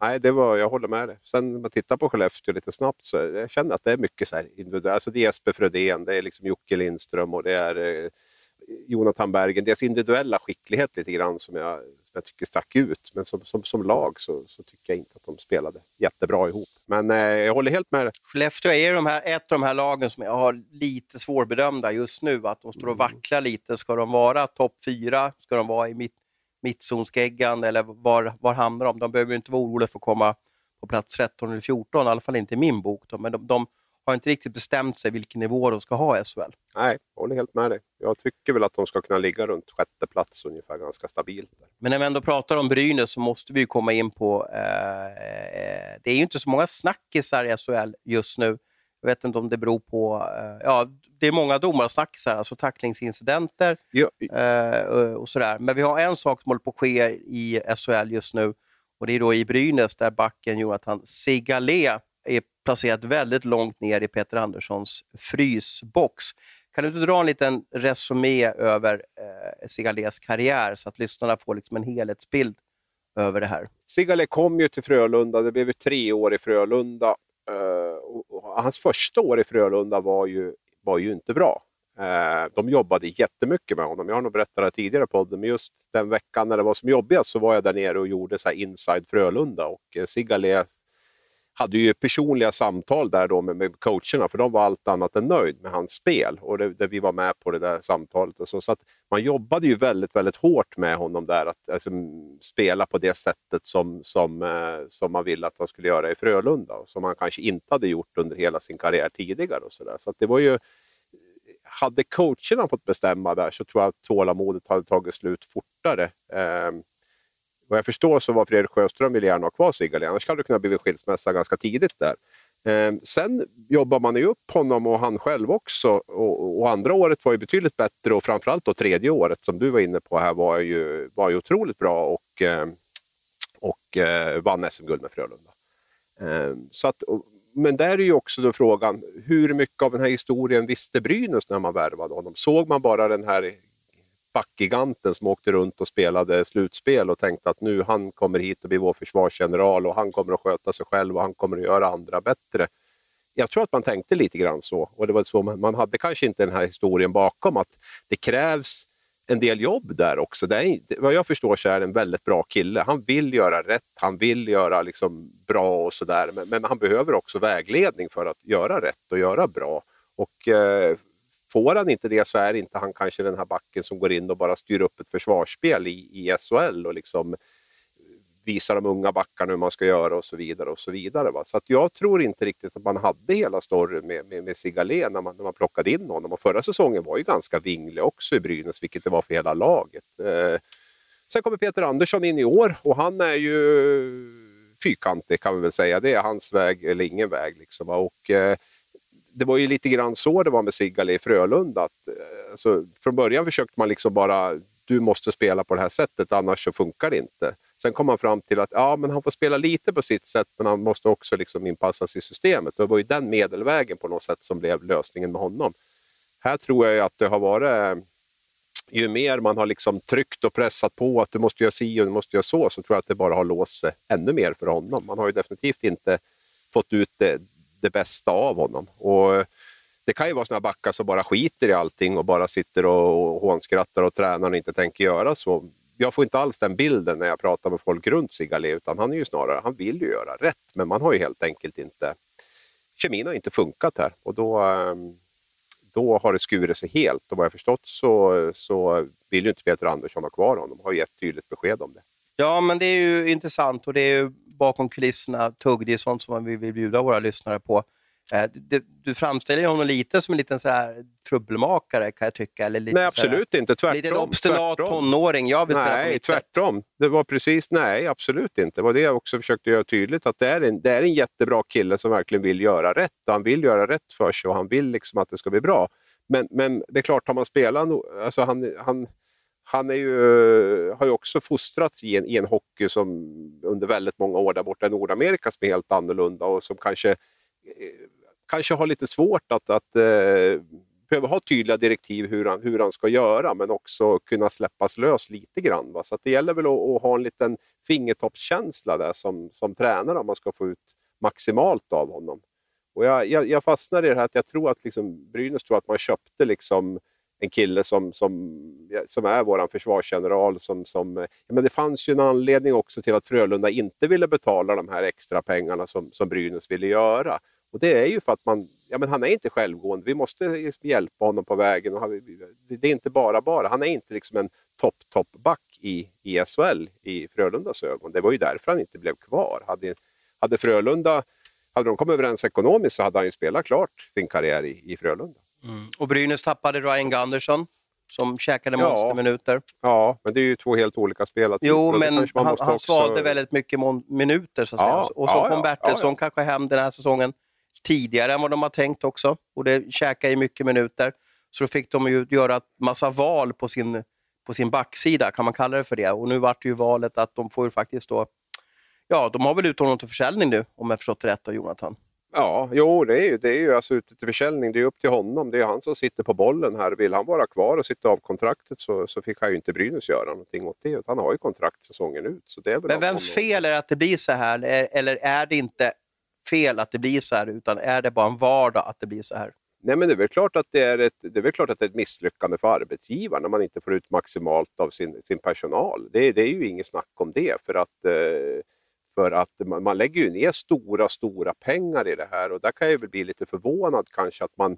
nej, det var, jag håller med dig. Sen när man tittar på Skellefteå lite snabbt så jag känner att det är mycket så här individuellt. Alltså det är Jesper Frödén, det är liksom Jocke Lindström och det är eh, Jonathan Bergen. Deras individuella skicklighet lite grann som jag jag tycker stack ut. Men som, som, som lag så, så, tycker jag inte att de spelade jättebra ihop. Men eh, jag håller helt med dig. Skellefteå är de här, ett av de här lagen som jag har lite svårbedömda just nu. Att de står och mm. vacklar lite. Ska de vara topp fyra? Ska de vara i mitt, mittzonsgeggan? Eller var, var hamnar de? De behöver inte vara oroliga för att komma på plats 13 eller 14, i alla fall inte i min bok. Då. Men de, de har inte riktigt bestämt sig vilken nivå de ska ha i SHL. Nej, jag håller helt med dig. Jag tycker väl att de ska kunna ligga runt sjätte plats ungefär ganska stabilt. Men när vi ändå pratar om Brynäs så måste vi komma in på... Eh, eh det är ju inte så många snackisar i SHL just nu. Jag vet inte om det beror på... Eh, ja, det är många domarsnackisar, alltså tacklingsincidenter ja. eh, och sådär. Men vi har en sak som håller på att ske i SHL just nu och det är då i Brynäs där backen Jonathan Sigalé är placerat väldigt långt ner i Peter Anderssons frysbox. Kan du inte dra en liten resumé över eh, Sigalés karriär så att lyssnarna får liksom en helhetsbild över det här? Sigale kom ju till Frölunda, det blev ju tre år i Frölunda. Eh, och hans första år i Frölunda var ju, var ju inte bra. Eh, de jobbade jättemycket med honom. Jag har nog berättat det tidigare på podden, men just den veckan när det var som jobbigast så var jag där nere och gjorde så inside Frölunda. Och eh, uh, Sigale hade ju personliga samtal där då med, med coacherna, för de var allt annat än nöjd med hans spel. Och det, det vi var med på det där samtalet. Och så, så att man jobbade ju väldigt, väldigt hårt med honom där, att alltså, spela på det sättet som, som, eh, som man ville att han skulle göra i Frölunda, och som han kanske inte hade gjort under hela sin karriär tidigare. Och så där. så att det var ju hade coacherna fått bestämma där så tror jag att tålamodet hade tagit slut fortare. Eh, vad jag förstår så var Fredrik Sjöström ville gärna ha kvar Sigali, annars hade det kunnat bli skilsmässa ganska tidigt där. Eh, sen jobbar man ju upp honom och han själv också. Och, och, andra året var ju betydligt bättre och framförallt då tredje året som du var inne på här var ju, var ju otroligt bra och, ehm, och eh, vann SM-guld med Frölunda. Eh, så att, men där är ju också då frågan, hur mycket av den här historien visste Brynäs när man värvade honom? Såg man bara den här fackgiganten som åkte runt och spelade slutspel och tänkte att nu han kommer hit och blir vår försvarsgeneral och han kommer att sköta sig själv och han kommer att göra andra bättre. Jag tror att man tänkte lite grann så och det var så man, man hade kanske inte den här historien bakom att det krävs en del jobb där också. Det är, vad jag förstår så är det en väldigt bra kille. Han vill göra rätt, han vill göra liksom bra och sådär men, men, han behöver också vägledning för att göra rätt och göra bra. Och eh, får han inte det så är inte han kanske den här backen som går in och bara styr upp ett försvarsspel i, i SHL och liksom visar de unga backarna hur man ska göra och så vidare. och Så vidare. Va? Så att jag tror inte riktigt att man hade hela storyn med, med, med Sigalé när man, när man plockade in honom. Och förra säsongen var ju ganska vinglig också i Brynäs, vilket det var för hela laget. Eh, sen kommer Peter Andersson in i år och han är ju fyrkantig kan vi väl säga. Det är hans väg eller ingen väg. Liksom. Och, eh, det var ju lite grann så det var med Sigale i Frölunda. Att, eh, alltså, från början försökte man liksom bara, du måste spela på det här sättet annars så funkar det inte. Sen kom man fram till att ja, men han får spela lite på sitt sätt men han måste också liksom inpassas i systemet. Det var ju den medelvägen på något sätt som blev lösningen med honom. Här tror jag att det har varit ju mer man har liksom tryckt och pressat på att du måste göra si och du måste göra så, så tror jag att det bara har låst sig ännu mer för honom. Man har ju definitivt inte fått ut det, det bästa av honom. Och det kan ju vara såna backar som bara skiter i allting och bara sitter och, hånskrattar och tränar och inte tänker göra så. Jag får inte alls den bilden när jag pratar med folk runt Sigale, utan han är ju snarare, han vill ju göra rätt, men man har ju helt enkelt inte, kemin har inte funkat här och då, ehm, då har det skurit sig helt och vad jag förstått så, så vill ju inte Peter Andersson ha kvar honom, har gett tydligt besked om det. Ja, men det är ju intressant och det är ju bakom kulisserna tugg. Det är sånt som vi vill bjuda våra lyssnare på. Eh, du, du framställer honom lite som en liten så här trubbelmakare kan jag tycka. Eller lite nej, absolut här, inte. Tvärtom. Lite obstinat tonåring. Jag vill nej, tvärtom. Sätt. Det var precis, nej, absolut inte. Det var det jag också försökte göra tydligt. Att det är, en, det är en jättebra kille som verkligen vill göra rätt. Han vill göra rätt för sig och han vill liksom att det ska bli bra. Men, men det är klart, har man spelat... Alltså han, han, han är ju, har ju också fostrats i en, i en hockey som under väldigt många år där borta i Nordamerika som är helt annorlunda och som kanske, eh, kanske har lite svårt att, att eh, behöva ha tydliga direktiv hur han, hur han ska göra men också kunna släppas lös lite grann. Va? Så det gäller väl att, att, ha en liten fingertoppskänsla där som, som tränare om man ska få ut maximalt av honom. Och jag, jag, jag fastnar i det här att jag tror att liksom, Brynäs tror att man köpte liksom en kille som, som, som är vår försvarsgeneral. Som, som, eh, ja, men det fanns ju en anledning också till att Frölunda inte ville betala de här extra pengarna som, som Brynäs ville göra. Och Det är ju för att man, ja, men han är inte självgående. Vi måste hjälpa honom på vägen. Och han, det är inte bara bara. Han är inte liksom en topp, topp back i, i SHL i Frölundas ögon. Det var ju därför han inte blev kvar. Hade, hade Frölunda hade de kommit överens ekonomiskt så hade han ju spelat klart sin karriär i, i Frölunda. Mm. Och Brynäs tappade Ryan Gunderson som käkade ja. monsterminuter. Ja, men det är ju två helt olika spelare. Jo, men han, han också... svalde väldigt mycket minuter. Så att ja, säga. Och så ja, kom Bertilsson kanske hem den här säsongen tidigare än vad de har tänkt också. Och det käkade ju mycket minuter. Så då fick de ju göra massa val på sin, på sin backsida, kan man kalla det för det. Och nu vart ju valet att de får ju faktiskt då... Ja, de har väl ut honom till försäljning nu, om jag förstått rätt av Jonathan. Ja, jo, det är ju, det är ju alltså ute till försäljning. Det är upp till honom. Det är han som sitter på bollen här. Vill han vara kvar och sitta av kontraktet så, så fick han ju inte Brynäs göra någonting åt det. Han har ju kontrakt säsongen ut. Så det är väl Men vems fel är det att det blir så här? Eller är det inte fel att det blir så här, utan är det bara en vardag att det blir så här? Nej, men det är väl klart att det är ett, det är klart att det är ett misslyckande för arbetsgivaren när man inte får ut maximalt av sin, sin personal. Det, det är ju inget snack om det. För att eh, för att man, man, lägger ju ner stora, stora pengar i det här. Och där kan jag väl bli lite förvånad kanske att man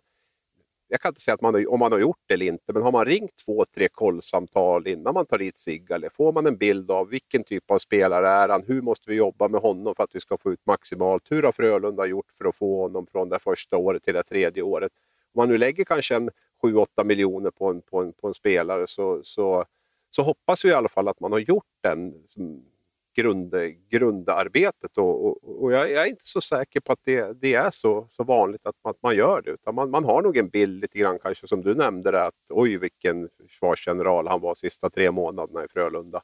jag kan inte säga att man, om man har gjort det eller inte, men har man ringt två, tre kollsamtal innan man tar dit Sigale, får man en bild av vilken typ av spelare är han, hur måste vi jobba med honom för att vi ska få ut maximalt, hur har Frölunda gjort för att få honom från det första året till det tredje året. Om man nu lägger kanske en 7-8 miljoner på en, på, en, på en spelare så, så, så hoppas vi i alla fall att man har gjort den grund, grundarbetet. Och, och, och jag, jag, är inte så säker på att det, det är så, så vanligt att man, att man gör det. Utan man, man har nog en bild lite grann kanske som du nämnde, det, att oj vilken försvarsgeneral han var sista tre månaderna i Frölunda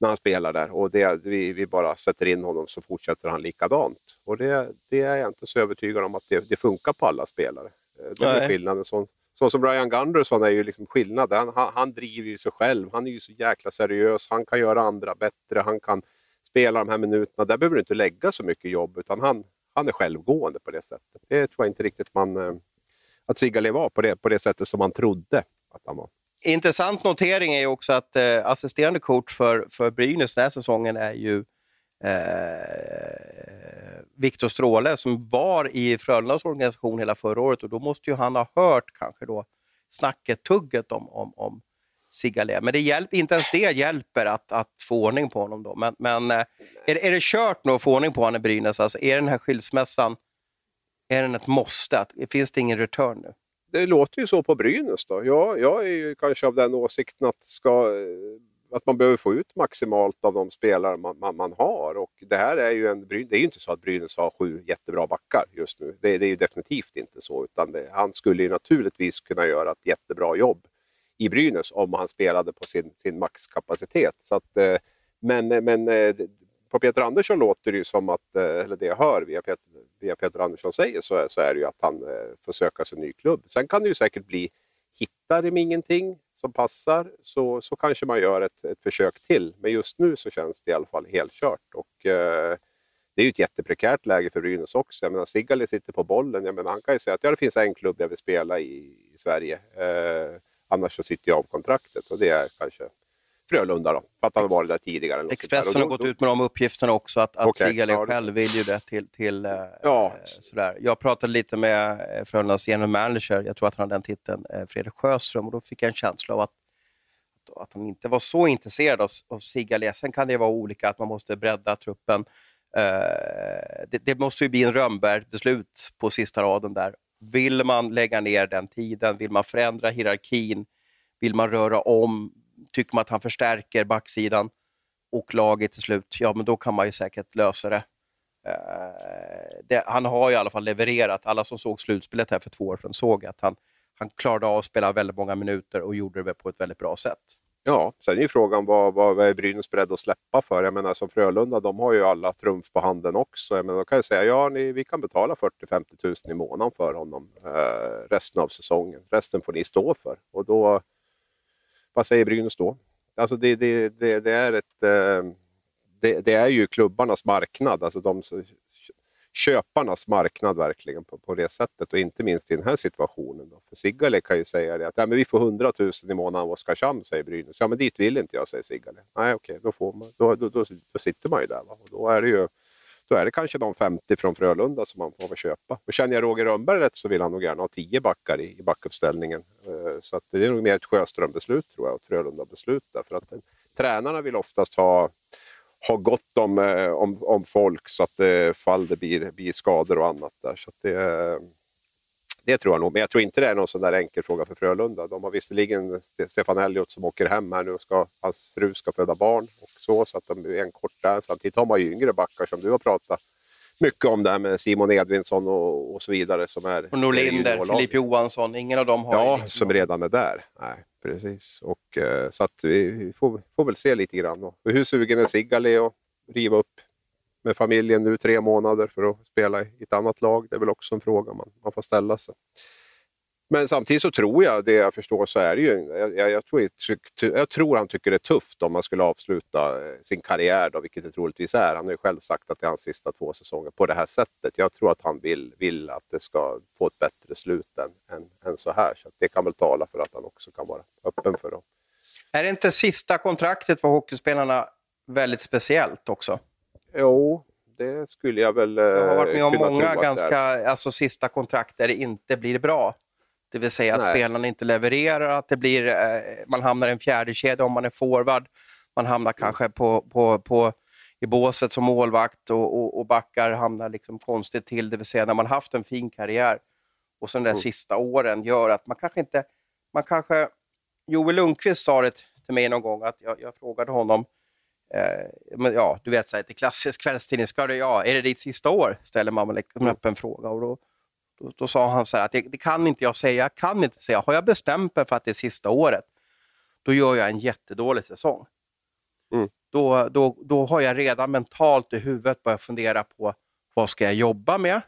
när han spelar där. Och det, vi, vi bara sätter in honom så fortsätter han likadant. Och det, det är jag inte så övertygad om att det, det funkar på alla spelare. Eh, det är skillnaden. Så, så som Brian Gunderson är ju liksom skillnad. Han, han, han, driver ju sig själv. Han är ju så jäkla seriös. Han kan göra andra bättre. Han kan spela de här minuterna. Där behöver du inte lägga så mycket jobb utan han, han är självgående på det sättet. Det tror jag inte riktigt man... Eh, att Sigale var på det, på det sättet som man trodde att han var. Intressant notering är ju också att eh, assisterande coach för, för Brynäs den här säsongen är ju eh, Viktor Stråle som var i Frölundas organisation hela förra året och då måste ju han ha hört kanske då snacket, tugget om, om, om Sigalé. Men det hjälp, inte ens det hjälper att, att få ordning på honom. Då. Men, men eh, är, är det kört nu att få ordning på honom i Brynäs? Alltså, är den här skilsmässan är den ett måste? Finns det ingen return nu? Det låter ju så på Brynäs. Då. Jag, jag är ju kanske av den åsikten att ska eh, att man behöver få ut maximalt av de spelare man, man, man, har. Och det här är ju en, det är ju inte så att Brynäs har sju jättebra backar just nu. Det, det är ju definitivt inte så. Utan det, han skulle ju naturligtvis kunna göra ett jättebra jobb i Brynäs om han spelade på sin, sin maxkapacitet. Så att, eh, men men eh, på Peter Andersson låter det ju som att, eh, eller det jag hör via Peter, via Peter Andersson säger, så, så är det ju att han får söka sig en ny klubb. Sen kan det ju säkert bli, hittar de ingenting som passar så, så kanske man gör ett, ett försök till. Men just nu så känns det i alla fall helt kört. Och, eh, det är ju ett jätteprekärt läge för Brynäs också. Jag menar, Sigali sitter på bollen. Jag menar, han kan ju säga att ja, det finns en klubb jag vill spela i, i Sverige. Eh, annars så sitter jag av kontraktet och det är kanske Frölunda då, för att han har varit där tidigare. Expressen har gått ut med de uppgifterna också, att, att okay, Sigali ja, själv vill ju det till... till eh, ja. sådär. Jag pratade lite med eh, Frölundas general manager, jag tror att han har den titeln, eh, Fredrik Sjöström, och då fick jag en känsla av att, att han inte var så intresserad av, av Sigali. Sen kan det vara olika, att man måste bredda truppen. det, det måste ju bli en Rönnberg-beslut på sista raden där. Vill man lägga ner den tiden? Vill man förändra hierarkin? Vill man röra om? Tycker man att han förstärker backsidan och laget till slut, ja men då kan man ju säkert lösa det. Uh, det. han har ju i alla fall levererat. Alla som såg slutspelet här för två år sedan såg att han, han klarade av att spela väldigt många minuter och gjorde det på ett väldigt bra sätt. Ja, sen är ju frågan vad, vad är Brynäs beredd att släppa för? Jag menar som Frölunda, de har ju alla trumf på handen också. Jag menar, då kan jag säga, ja ni, vi kan betala 40-50 000 i månaden för honom eh, resten av säsongen. Resten får ni stå för. Och då, vad säger Brynäs då? Alltså det, det, det, det är ett... Eh, det, det, är ju klubbarnas marknad, alltså de, köparnas marknad verkligen på, på det sättet och inte minst i den här situationen. Då. För Sigale kan ju säga det att ja, men vi får 100 000 i månaden av Oskarshamn, säger Brynäs. Ja, men dit vill inte jag, säger Sigale. Nej, okej, då, får man, då, då, då, då sitter man ju där. Va? Och då är det ju då är det kanske de 50 från Frölunda som man får köpa. Och känner jag Roger Rönnberg rätt så vill han nog gärna ha 10 backar i, i backuppställningen. Eh, så att det är nog mer ett Sjöström-beslut tror jag, och ett Frölunda-beslut. För att eh, tränarna vill oftast ha, ha gott om, eh, om, om folk så att fall det blir, blir skador och annat där. Så det, det tror jag nog, men jag tror inte det är någon sån där enkel fråga för Frölunda. De har visserligen Stefan Elliot som åker hem här nu och ska, hans fru ska föda barn och så, så att de är en kort där. Samtidigt har man ju yngre backar som du har pratat mycket om det här med Simon Edvinsson och, och så vidare. Som är, och Norlinder, Filip Johansson, ingen av dem har... Ja, liksom som redan är där. Nej, precis. Och, eh, så att vi får, får väl se lite grann. Och hur sugen är Sigali att riva upp med familjen nu tre månader för att spela i ett annat lag? Det är väl också en fråga man, man får ställa sig. Men samtidigt så tror jag, det jag förstår, så är det ju... Jag, jag, tror, jag tror han tycker det är tufft om man skulle avsluta eh, sin karriär, då, vilket det troligtvis är. Han har ju själv sagt att det är hans sista två säsonger på det här sättet. Jag tror att han vill, vill att det ska få ett bättre slut än, än, än så här. Så det kan väl tala för att han också kan vara öppen för det. Är det inte sista kontraktet för hockeyspelarna väldigt speciellt också? Jo, det skulle jag väl Jag har varit med om många ganska, alltså sista kontrakt där det inte blir bra. Det vill säga att Nej. spelarna inte levererar, att det blir, eh, man hamnar i en fjärde kedja om man är forward. Man hamnar mm. kanske på, på, på, i båset som målvakt och, och, och backar hamnar liksom konstigt till. Det vill säga när man haft en fin karriär och sen de mm. sista åren gör att man kanske inte... Man kanske, Joel Lundqvist sa det till mig någon gång, att jag, jag frågade honom, eh, men ja, du vet, så här, till klassisk kvällstidning, ska du, ja, är det ditt sista år? Ställer man liksom en öppen fråga. Och då, då, då, sa han så här att det, det, kan inte jag säga, jag kan inte säga. Har jag bestämt mig för att det är sista året, då gör jag en jättedålig säsong. Mm. Då, då, då har jag redan mentalt i huvudet börjat fundera på vad ska jag jobba med?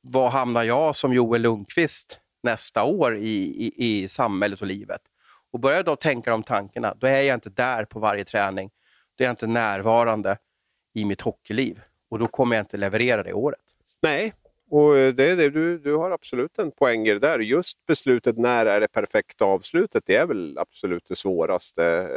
Var hamnar jag som Joel Lundqvist nästa år i, i, i samhället och livet? Och börjar jag då tänka de tankarna, då är jag inte där på varje träning. Då är jag inte närvarande i mitt hockeyliv och då kommer jag inte leverera det året. Nej, och eh, det, det, du, du har absolut en poäng i det där. Just beslutet när är det perfekta avslutet, det är väl absolut det svåraste.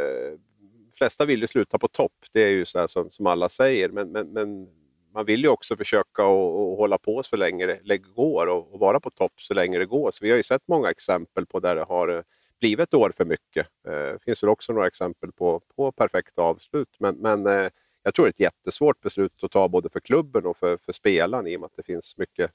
De flesta vill ju sluta på topp, det är ju så som, som alla säger. Men, men, men, man vill ju också försöka att hålla på så länge det går och, och, vara på topp så länge det går. Så vi har ju sett många exempel på där det har eh, blivit ett år för mycket. Det finns väl också några exempel på, på perfekta avslut. Men, men jag tror det är ett jättesvårt beslut att ta både för klubben och för, för spelaren i och med att det finns mycket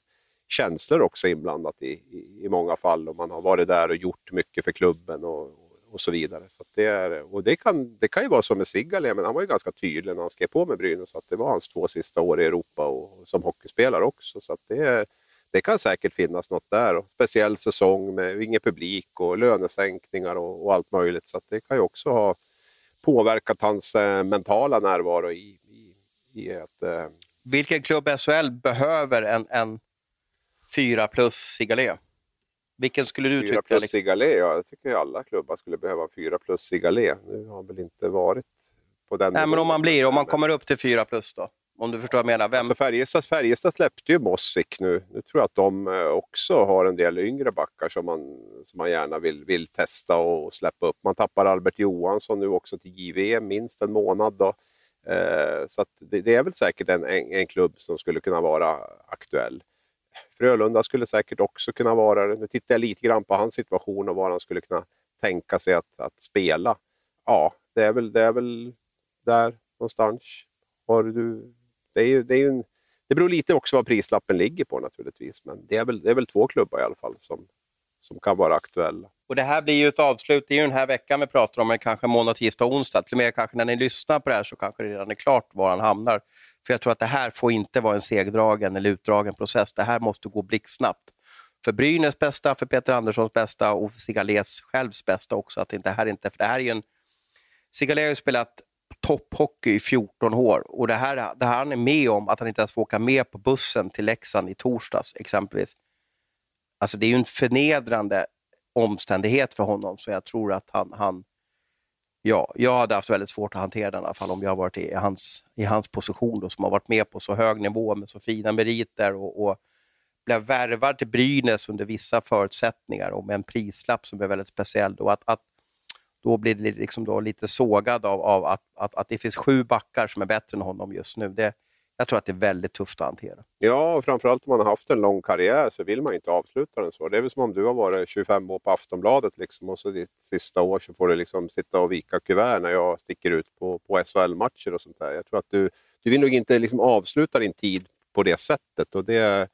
känslor också inblandat i, i, i många fall och man har varit där och gjort mycket för klubben och, och så vidare. Så det, är, och det, kan, det kan ju vara som med Sigale, men han var ju ganska tydlig när han skrev på med Brynäs att det var hans två sista år i Europa och, och som hockeyspelare också. Så det, det kan säkert finnas något där. Och speciell säsong med ingen publik och lönesänkningar och, och allt möjligt. Så det kan ju också ha påverkat hans eh, mentala närvaro i, i, i ett... Eh... Vilken klubb SHL behöver en, en 4 plus Sigalé? Vilken skulle du 4 tycka? 4 plus liksom? Sigalé? Ja, jag tycker alla klubbar skulle behöva 4 plus Sigalé. Nu har väl inte varit på den Nej, men om man blir, om man kommer upp till 4 plus då? Om du förstår vad jag menar. Vem... Alltså Färjestad, Färjestad släppte ju Mossik nu. Nu tror jag att de eh, också har en del yngre backar som man, som man gärna vill, vill testa och släppa upp. Man tappar Albert Johansson nu också till JVM, minst en månad. Då. Eh, så det, det, är väl säkert en, en, en, klubb som skulle kunna vara aktuell. Frölunda skulle säkert också kunna vara det. Nu tittar jag lite grann på hans situation och var han skulle kunna tänka sig att, att spela. Ja, det är väl, det är väl där någonstans. Har du det, är ju, det, är ju en, det beror lite också vad prislappen ligger på naturligtvis, men det är väl, det är väl två klubbar i alla fall som, som kan vara aktuella. Och Det här blir ju ett avslut, det är ju den här veckan vi pratar om, men kanske måndag, tisdag, onsdag. Till och med kanske när ni lyssnar på det här så kanske det redan är klart var han hamnar. För jag tror att det här får inte vara en segdragen eller utdragen process. Det här måste gå blixtsnabbt. För Brynäs bästa, för Peter Anderssons bästa och för Sigalés självs bästa också. Att det här inte, för det här är ju en... Sigalé har ju spelat topphockey i 14 år. Och det här, det här han är med om, att han inte ens får åka med på bussen till Leksand i torsdags exempelvis. Alltså det är ju en förnedrande omständighet för honom, så jag tror att han, han ja, jag hade haft väldigt svårt att hantera den i alla fall om jag varit i hans, i hans position då, som har varit med på så hög nivå med så fina meriter och, och blev värvad till Brynäs under vissa förutsättningar och med en prislapp som är väldigt speciell. Då. Att, att då blir det liksom då lite sågad av, av att, att, att, det finns sju backar som är bättre än honom just nu. Det, jag tror att det är väldigt tufft att hantera. Ja, och framförallt om man har haft en lång karriär så vill man inte avsluta den så. Det är väl som om du har varit 25 år på Aftonbladet liksom, och så ditt sista år så får du liksom sitta och vika kuvert när jag sticker ut på, på SHL-matcher och sånt där. Jag tror att du, du vill nog inte liksom avsluta din tid på det sättet. Och det,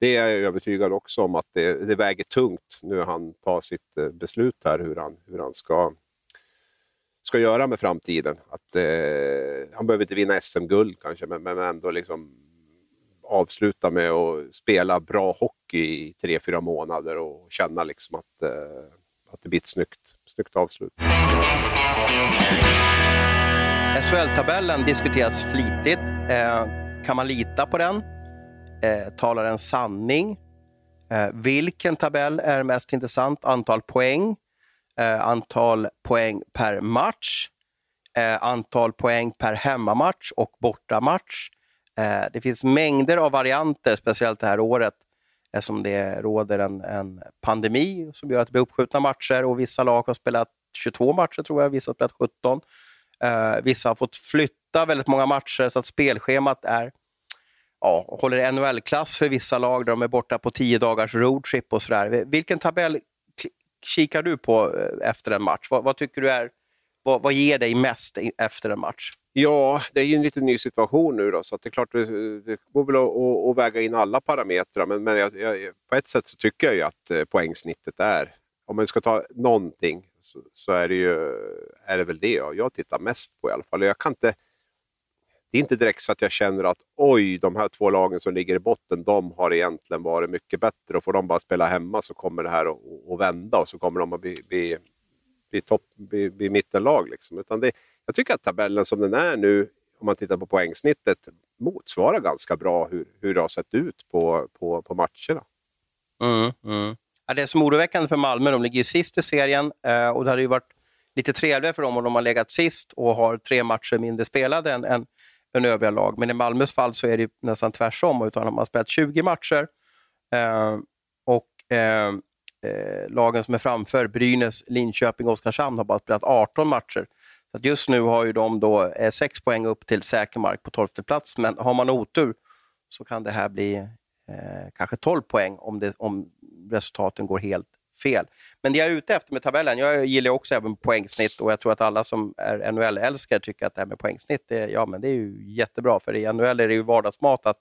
det är jag övertygad också om att det, det väger tungt nu han tar sitt eh, beslut här hur han, hur han ska ska göra med framtiden. Att, eh, han behöver inte vinna SM-guld kanske, men, men ändå liksom avsluta med att spela bra hockey i tre, fyra månader och känna liksom att, eh, att det blir ett snyggt, snyggt avslut. SHL-tabellen diskuteras flitigt. Eh, kan man lita på den? Eh, talar den sanning? Eh, vilken tabell är mest intressant? Antal poäng? Eh, antal poäng per match? Eh, antal poäng per hemmamatch och bortamatch? Eh, det finns mängder av varianter, speciellt det här året, eh, eftersom det råder en, en, pandemi som gör att det blir uppskjutna matcher och vissa lag har spelat 22 matcher, tror jag, vissa har spelat 17. Eh, vissa har fått flytta väldigt många matcher, så att spelschemat är ja, håller NHL-klass för vissa lag där de är borta på tio dagars roadtrip och sådär. Vilken tabell kikar du på eh, efter en match? Vad, vad tycker du är, vad, vad, ger dig mest efter en match? Ja, det är ju en lite ny situation nu då, så det är klart det, det går väl att, att, väga in alla parametrar. Men, men jag, jag, på ett sätt så tycker jag ju att eh, poängsnittet är, om man ska ta någonting, så, så är, det ju, är det väl det jag, jag tittar mest på i alla fall. Jag kan inte, det är inte direkt så att jag känner att oj, de här två lagen som ligger i botten, de har egentligen varit mycket bättre och får de bara spela hemma så kommer det här att, att vända och så kommer de att bli, bli, bli, topp, bli, bli mittenlag. Liksom. Utan det, jag tycker att tabellen som den är nu, om man tittar på poängsnittet, motsvarar ganska bra hur, hur det har sett ut på, på, på matcherna. Mm, mm. Ja, det är som oroväckande för Malmö, de ligger ju sist i serien eh, och det hade ju varit lite trevligare för dem om de har legat sist och har tre matcher mindre spelade än, än, än övriga lag. Men i Malmös fall så är det nästan tvärtom, utan de har spelat 20 matcher eh, och eh, eh, lagen som är framför, Brynäs, Linköping och Oskarshamn, har bara spelat 18 matcher. Så just nu har ju de då eh, sex poäng upp till säker mark på 12 plats, men har man otur så kan det här bli eh, kanske 12 poäng om, det, om resultaten går helt fel. Men det jag är ute efter med tabellen, jag gillar också även poängsnitt och jag tror att alla som är NHL-älskare tycker att det här med poängsnitt, det, ja, men det är ju jättebra. För i NHL är det ju vardagsmat att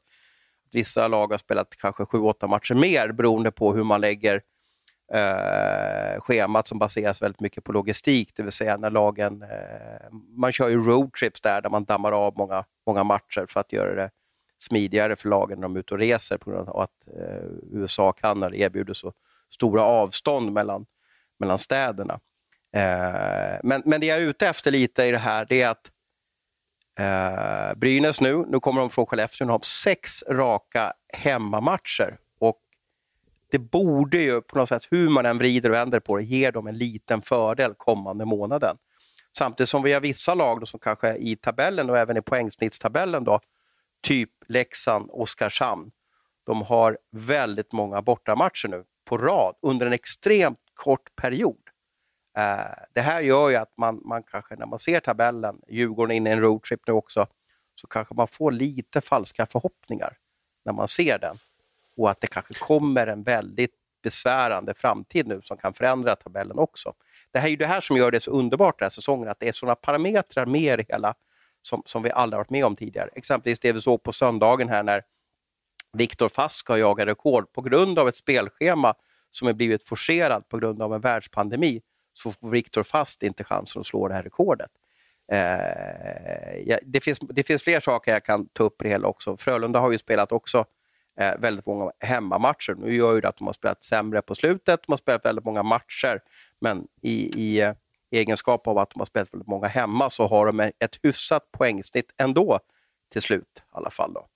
vissa lag har spelat kanske 7-8 matcher mer beroende på hur man lägger eh, schemat som baseras väldigt mycket på logistik, det vill säga när lagen... Eh, man kör ju roadtrips där, där man dammar av många, många matcher för att göra det smidigare för lagen när de är ute och reser på grund av att eh, USA och Kanada erbjuder så stora avstånd mellan, mellan städerna. Eh, men, men det jag är ute efter lite i det här, det är att eh, Brynäs nu, nu kommer de från Skellefteå, de har sex raka hemmamatcher. Och det borde ju på något sätt, hur man än vrider och vänder på det, ge dem en liten fördel kommande månaden. Samtidigt som vi har vissa lag då, som kanske i tabellen och även i poängsnittstabellen, då, typ Leksand, Oskarshamn, de har väldigt många bortamatcher nu på rad under en extremt kort period. Eh, det här gör ju att man, man kanske, när man ser tabellen, Djurgården inne i en roadtrip nu också, så kanske man får lite falska förhoppningar när man ser den. Och att det kanske kommer en väldigt besvärande framtid nu som kan förändra tabellen också. Det här är ju det här som gör det så underbart den här säsongen, att det är sådana parametrar med det hela som, som vi aldrig varit med om tidigare. Exempelvis det vi såg på söndagen här när Viktor Fast ska jaga rekord på grund av ett spelschema som är blivit forcerat på grund av en världspandemi så får Viktor Fast inte chansen att slå det här rekordet. Eh, ja, det, finns, det finns fler saker jag kan ta upp i det hela också. Frölunda har ju spelat också eh, väldigt många hemmamatcher. Nu gör ju det att de har spelat sämre på slutet, de har spelat väldigt många matcher, men i, i eh, egenskap av att de har spelat väldigt många hemma så har de ett hyfsat poängsnitt ändå till slut i alla fall. Då.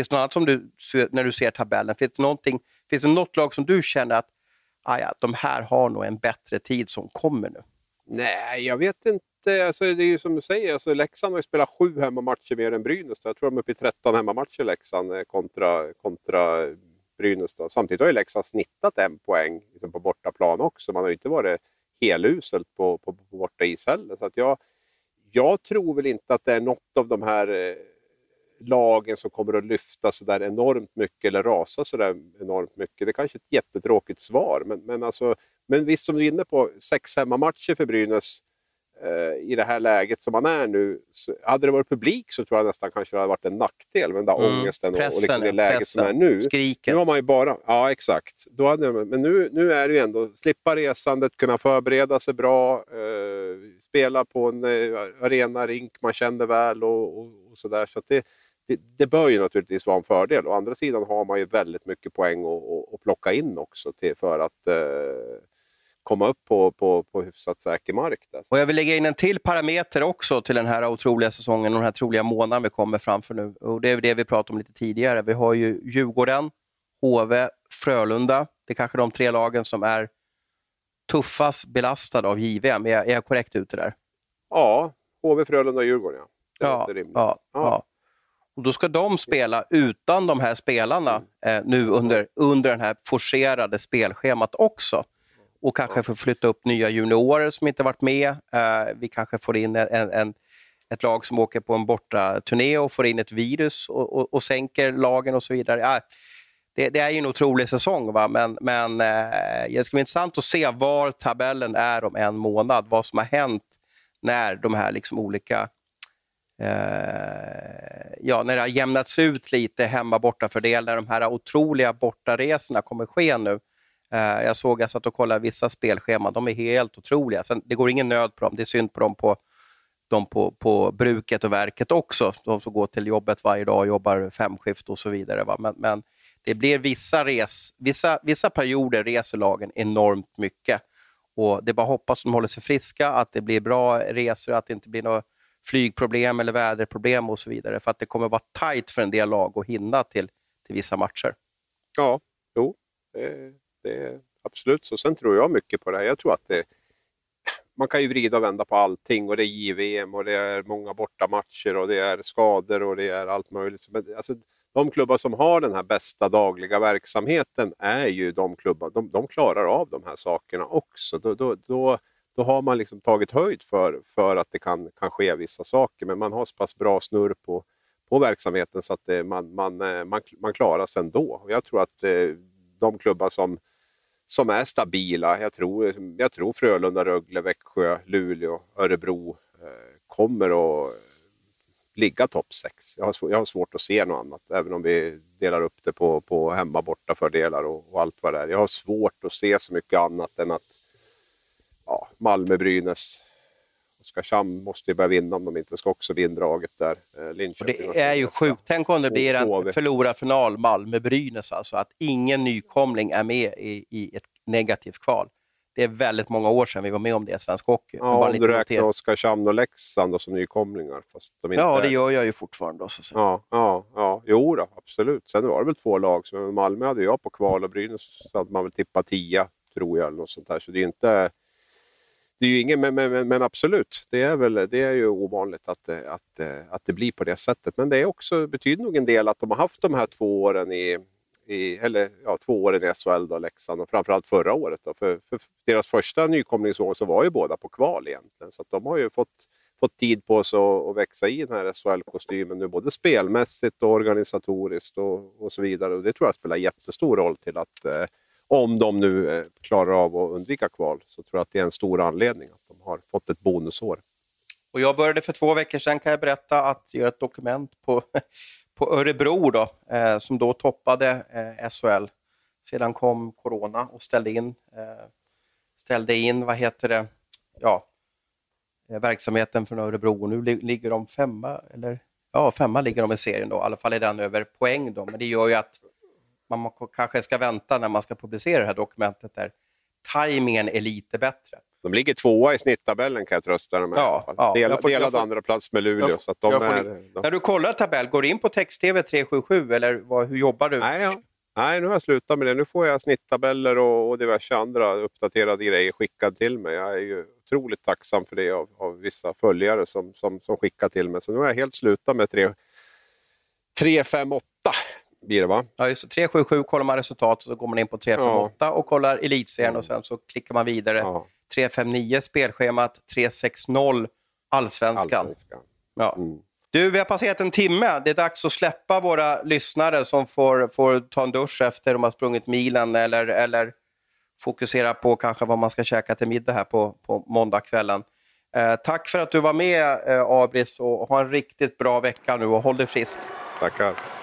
Finns det något annat som du, när du ser tabellen, finns det, finns det något lag som du känner att ah, ja, de här har nog en bättre tid som kommer nu? Nej, jag vet inte. Alltså, det är ju som du säger, alltså, Leksand har ju spelat sju hemmamatcher mer än Brynäs. Jag tror de är uppe i 13 hemmamatcher Leksand eh, kontra, kontra eh, Brynäs. Då. Samtidigt har ju Leksand snittat en poäng liksom på bortaplan också. Man har ju inte varit heluselt på, på, på borta is heller. Så att jag, jag tror väl inte att det är något av de här eh, lagen som kommer att lyfta så där enormt mycket eller rasa så där enormt mycket. Det är kanske är ett jättetråkigt svar, men, men, alltså, men visst som du är inne på, sex hemmamatcher för Brynäs eh, i det här läget som man är nu. Så, hade det varit publik så tror jag nästan kanske det hade varit en nackdel med den där mm. ångesten pressen, och, och liksom det läget pressen, som är nu. Skriket. Nu har man ju bara, ja exakt. Då hade, men nu, nu är det ju ändå slippa resandet, kunna förbereda sig bra, eh, spela på en eh, arena, rink man känner väl och, och, och sådär. Så, så det, det, bör ju naturligtvis vara en fördel. Å andra sidan har man ju väldigt mycket poäng att, plocka in också till, för att eh, komma upp på, på, på hyfsat säker mark. Där. Och jag vill lägga in en till parameter också till den här otroliga säsongen och den här troliga månaden vi kommer framför nu. Och Det är det vi pratade om lite tidigare. Vi har ju Djurgården, HV, Frölunda. Det är kanske de tre lagen som är tuffast belastade av JVM. Är jag, är jag korrekt ute där? Ja, HV, Frölunda och Djurgården. Ja, det ja, rimligt. Ja, ja. Och då ska de spela utan de här spelarna eh, nu under, under den här forcerade spelschemat också. Och kanske få flytta upp nya juniorer som inte varit med. Eh, vi kanske får in en, en, ett lag som åker på en borta turné och får in ett virus och, och, och sänker lagen och så vidare. Ja, det, det, är ju en otrolig säsong, va? men, men eh, det ska bli intressant att se var tabellen är om en månad. Vad som har hänt när de här liksom olika eh, Eh, ja, när det har jämnats ut lite hemma borta fördel, när de här otroliga bortaresorna kommer ske nu. Eh, jag såg, jag satt och kollade vissa spelscheman, de är helt otroliga. Sen, det går ingen nöd på dem, det är synd på dem på, de på, på bruket och verket också. De som går till jobbet varje dag och jobbar femskift och så vidare. Va? Men, men det blir vissa, res, vissa, vissa perioder reser lagen enormt mycket. Och Det är bara att hoppas att de håller sig friska, att det blir bra resor, att det inte blir några flygproblem eller väderproblem och så vidare. För att det kommer vara tajt för en del lag att hinna till, till vissa matcher. Ja, jo, det, det är absolut så. Sen tror jag mycket på det här. Jag tror att det, man kan ju vrida och vända på allting och det är JVM och det är många bortamatcher och det är skador och det är allt möjligt. Men alltså, de klubbar som har den här bästa dagliga verksamheten är ju de klubbar, de, de klarar av de här sakerna också. Då, då, då, då har man liksom tagit höjd för, för att det kan, kan ske vissa saker, men man har så pass bra snurr på, på verksamheten så att det, man, man, eh, man, man klarar sig ändå. Jag tror att eh, de klubbar som, som är stabila, jag tror, jag tror Frölunda, Rögle, Växjö, Luleå, Örebro kommer att ligga topp 6. Jag har, jag har svårt att se något annat, även om vi delar upp det på, på hemma borta fördelar och, och allt vad det är. Jag har svårt att se så mycket annat än att ja, Malmö, Brynäs, Oskarshamn måste ju börja vinna om de inte ska också bli indraget där. Eh, Linköping det är ju sjukt. Tänk om det blir en förlorarfinal Malmö-Brynäs, alltså att ingen nykomling är med i, i ett negativt kval det är väldigt många år sedan vi var med om det i svensk hockey. Ja, om du räknar Oskarshamn och Leksand som nykomlingar. Fast de inte ja, det gör jag ju fortfarande. Så ja, ja, ja, jo då, absolut. Sen var det väl två lag. Som, Malmö hade jag på kval och Brynäs hade man väl tippat tia, tror jag. Eller något sånt där. Så det är inte... Det är ju ingen, men, men, men, absolut, det är, väl, det är ju ovanligt att, eh, att, eh, att det blir på det sättet. Men det är också, betyder nog en del att de har haft de här två åren i, i, eller ja, två åren i SHL, då, Leksand, och framförallt förra året. Då, för, för deras första nykomlingsår så var ju båda på kval egentligen, så de har ju fått, fått tid på sig att, att växa i den här SHL-kostymen nu, både spelmässigt och organisatoriskt och, och så vidare. Och det tror jag spelar jättestor roll till att eh, om de nu eh, klarar av att undvika kval, så tror jag att det är en stor anledning att de har fått ett bonusår. Och jag började för två veckor sedan, kan jag berätta, att göra ett dokument på på Örebro då, eh, som då toppade eh, SHL. Sedan kom corona och ställde in, eh, ställde in vad heter det, ja, eh, verksamheten från Örebro. Nu li ligger de femma, eller ja, femma ligger de i serien då. I alla fall är den över poäng då. Men det gör ju att man kanske ska vänta när man ska publicera det här dokumentet där tajmingen är lite bättre. De ligger tvåa i snitttabellen kan jag trösta dem med. Ja, ja, Del, får, delad får, andra plats med Luleå. Får, så de är, de... När du kollar tabell, går du in på text-tv 377 eller vad, hur jobbar du? Nej, ja. Nej, nu har jag slutat med det. Nu får jag snitttabeller och, och diverse andra uppdaterade grejer skickade till mig. Jag är ju otroligt tacksam för det av, av vissa följare som, som, som skickar till mig. Så nu har jag helt slutat med 3, 3 5, 8 blir det va? Ja, just 377 kollar man resultat så går man in på 358 ja. och kollar elitserien och sen så klickar man vidare. Ja. 359 spelschemat, 360 allsvenskan. allsvenskan. Ja. Mm. Du, vi har passerat en timme. Det är dags att släppa våra lyssnare som får, får ta en dusch efter de har sprungit milen eller, eller fokusera på kanske vad man ska käka till middag här på, på måndagskvällen. Eh, tack för att du var med, eh, Abris, och ha en riktigt bra vecka nu och håll dig frisk. Tackar.